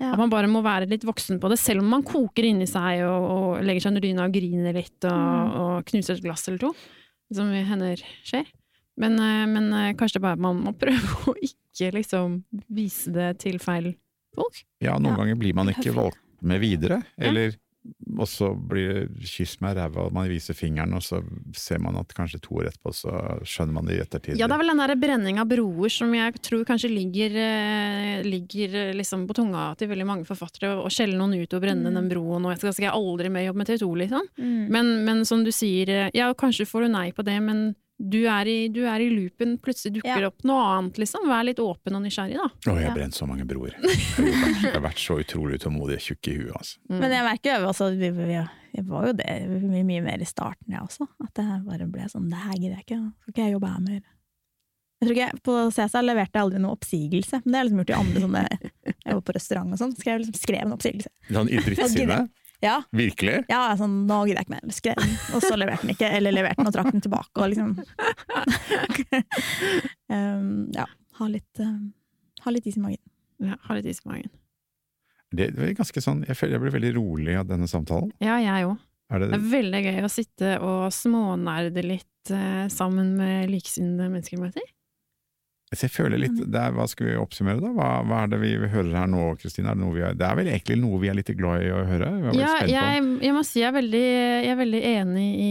Ja. At man bare må være litt voksen på det, selv om man koker inni seg og, og legger seg under dyna og griner litt og, Mm. og knuser et glass eller to, som hender skjer. Men, eh, men eh, kanskje det bare man må prøve å ikke liksom vise det til feil folk. Ja, noen Ja. ganger blir man ikke valgt med videre, Ja. eller og så blir det kyss med ræva, og man viser fingeren, og så ser man at kanskje to år etterpå så skjønner man det i ettertid. Ja, det er vel den der brenning av broer som jeg tror kanskje ligger, eh, ligger eh, liksom på tunga til veldig mange forfattere, å skjelle noen ut og brenne Mm. den broen, og jeg skal, skal jeg aldri mer jobbe med TV 2, liksom. Mm. Men, men som du sier, eh, ja, kanskje får du nei på det, men du er i, du er i loopen, plutselig dukker Ja. opp noe annet, liksom. Vær litt åpen og nysgjerrig, da. Å, jeg har brent så mange broer. Jeg har jeg vært så utrolig utålmodig tjukk i huet, altså. Mm. Men jeg merker jo også, vi, vi, jeg var jo det mye, mye mer i starten, jeg også. At det bare ble sånn, det her gidder jeg ikke, skal ikke jeg jobbe her mer. Jeg tror ikke jeg, På CSA leverte jeg aldri noe oppsigelse, men det har jeg liksom gjort i andre sånne Jeg var på restaurant og sånn, skrev liksom skrev en oppsigelse. Sånn i drittsinne? Ja, Virkelig? ja sånn, nå gidder jeg ikke mer. Skrev den, og så leverte den ikke, eller leverte den og trakk den tilbake, og liksom um, Ja, ha litt, uh, ha litt is i magen. Ja, ha litt is i magen. Det er ganske sånn, jeg føler jeg blir veldig rolig av denne samtalen. Ja, jeg òg. Det, Det er veldig gøy å sitte og smånerde litt uh, sammen med likesinnede mennesker. Så jeg føler litt, det er, Hva skal vi oppsummere, da? Hva, hva er det vi hører her nå, Kristine? Er det, noe vi er, det er vel egentlig noe vi er litt glad i å høre? Vi er Ja, jeg, jeg må si jeg er veldig, jeg er veldig enig i,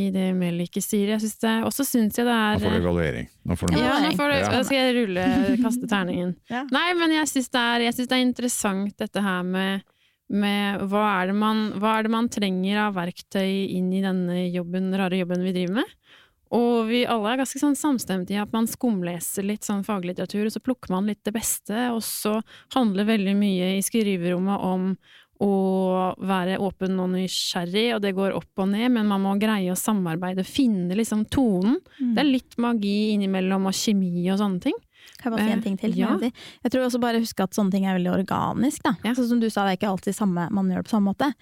i det Melike sier. Jeg synes det, også syns jeg det Nå får du er evaluering. Nå får du ja, nå får du, Ja. skal jeg rulle, kaste terningen. Ja. Nei, men jeg syns det, er- synes det er interessant dette her med, med hva, er det man, hva er det man trenger av verktøy inn i denne jobben, rare jobben vi driver med? Og vi alle er ganske sånn samstemte i at man skumleser litt sånn faglitteratur, og så plukker man litt det beste, og så handler veldig mye i skriverommet om å være åpen og nysgjerrig, og det går opp og ned, men man må greie å samarbeide, og finne liksom tonen. Mm. Det er litt magi innimellom, og kjemi og sånne ting. Kan jeg bare si en ting til? Eh, ja. Jeg, tror også bare huske at sånne ting er veldig organisk. Da. Ja. Så som du sa, det er ikke alltid samme, man gjør det på samme måte.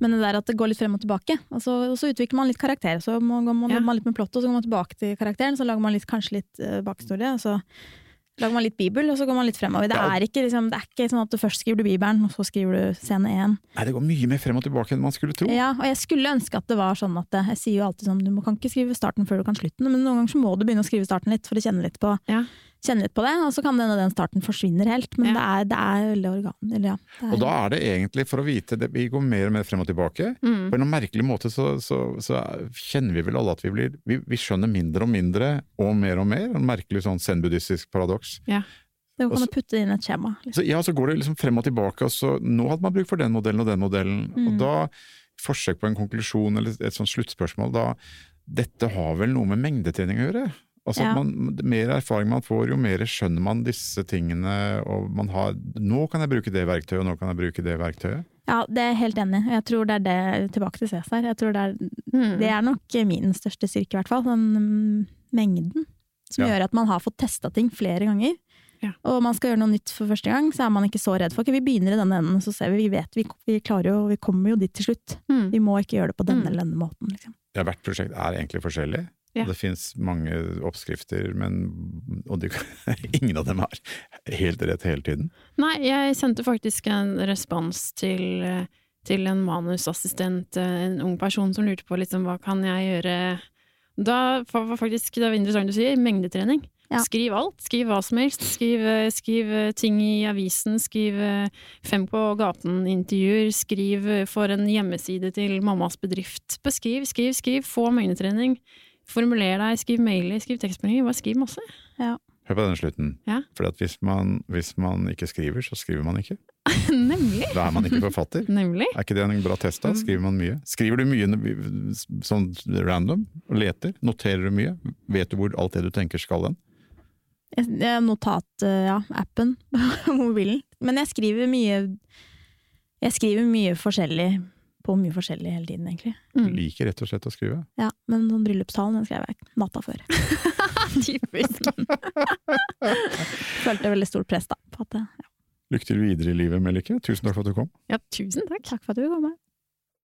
Men det der at det går litt frem og tilbake. Og så, og så utvikler man litt karakter. Så må, går man, Ja. man litt med plott, og så går man tilbake til karakteren. Så lager man litt, kanskje litt uh, bakhistorie. og Så Lager man litt bibel, og så går man litt fremover. Det, er ikke, liksom, det er ikke sånn at du først skriver du Bibelen, og så skriver du scene én. Nei, det går mye mer frem og tilbake enn man skulle tro. Ja, og jeg skulle ønske at det var sånn at Jeg sier jo alltid sånn, du må- kan ikke skrive starten før du kan slutten, men noen ganger så må du begynne å skrive starten litt for å kjenne litt på, Ja. Kjenne litt på det, og så kan den og den starten forsvinner helt, men Ja. det, er, det er veldig organ... Eller ja. Det er, Og da er det egentlig, for å vite det, Vi går mer og mer frem og tilbake. Mm. På en merkelig måte så, så, så kjenner vi vel alle at vi blir vi, vi skjønner mindre og mindre og mer og mer. En merkelig sånn zen-buddhistisk paradoks. det kan du putte inn et skjema. Liksom. Så, ja, så går det liksom frem og tilbake, og så nå hadde man bruk for den modellen og den modellen. Mm. Og da, forsøk på en konklusjon eller et sånt sluttspørsmål, da Dette har vel noe med mengdetrening å gjøre? Altså Ja. man, Mer erfaring man får, jo mer skjønner man disse tingene. og man har, Nå kan jeg bruke det verktøyet, og nå kan jeg bruke det verktøyet. Ja, det er jeg helt enig i. Jeg tror det er det, tilbake til Cæsar, jeg tror det er, Mm. det er nok min største styrke i hvert fall, den mm, mengden. Som Ja. gjør at man har fått testa ting flere ganger. Ja. Og man skal gjøre noe nytt for første gang, så er man ikke så redd for Ok, vi begynner i denne enden, så ser vi, vi vet vi, vi klarer jo, vi kommer jo dit til slutt. Mm. Vi må ikke gjøre det på denne Mm. eller denne måten, liksom. Ja, hvert prosjekt er egentlig forskjellig. Ja. Det fins mange oppskrifter, men og de, ingen av dem er helt rett hele tiden. Nei, jeg sendte faktisk en respons til, til en manusassistent, eh, en ung person som lurte på liksom, hva kan jeg gjøre Da var faktisk, det var interessant du sier, mengdetrening. Ja. Skriv alt, skriv hva som helst. Skriv, eh, skriv eh, ting i avisen, skriv Fem på gaten-intervjuer, skriv for en hjemmeside til mammas bedrift. Beskriv, skriv, skriv, få mengdetrening. Formuler deg, skriv mailer, skriv tekstmeldinger, bare skriv masse. Hør på denne slutten. Ja. For hvis, man, hvis man ikke skriver, så skriver man ikke. Nemlig. Da er man ikke forfatter. Nemlig. Er ikke det en bra test? da? Mm. Skriver man mye? Skriver du mye sånn random og leter? Noterer du mye? Vet du hvor alt det du tenker skal hen? Notat, eh, ja, appen på mobilen. Men jeg skriver mye Jeg skriver mye forskjellig på mye forskjellig hele tiden, egentlig. Mm. Liker rett og slett å skrive. Ja, men sånn bryllupstalen den skrev jeg natta før. Typisk. Følte veldig stort press da. På at, ja. Lykke til videre i livet, Melike. Tusen takk for at du kom. Ja, tusen takk. Takk for at du kom med.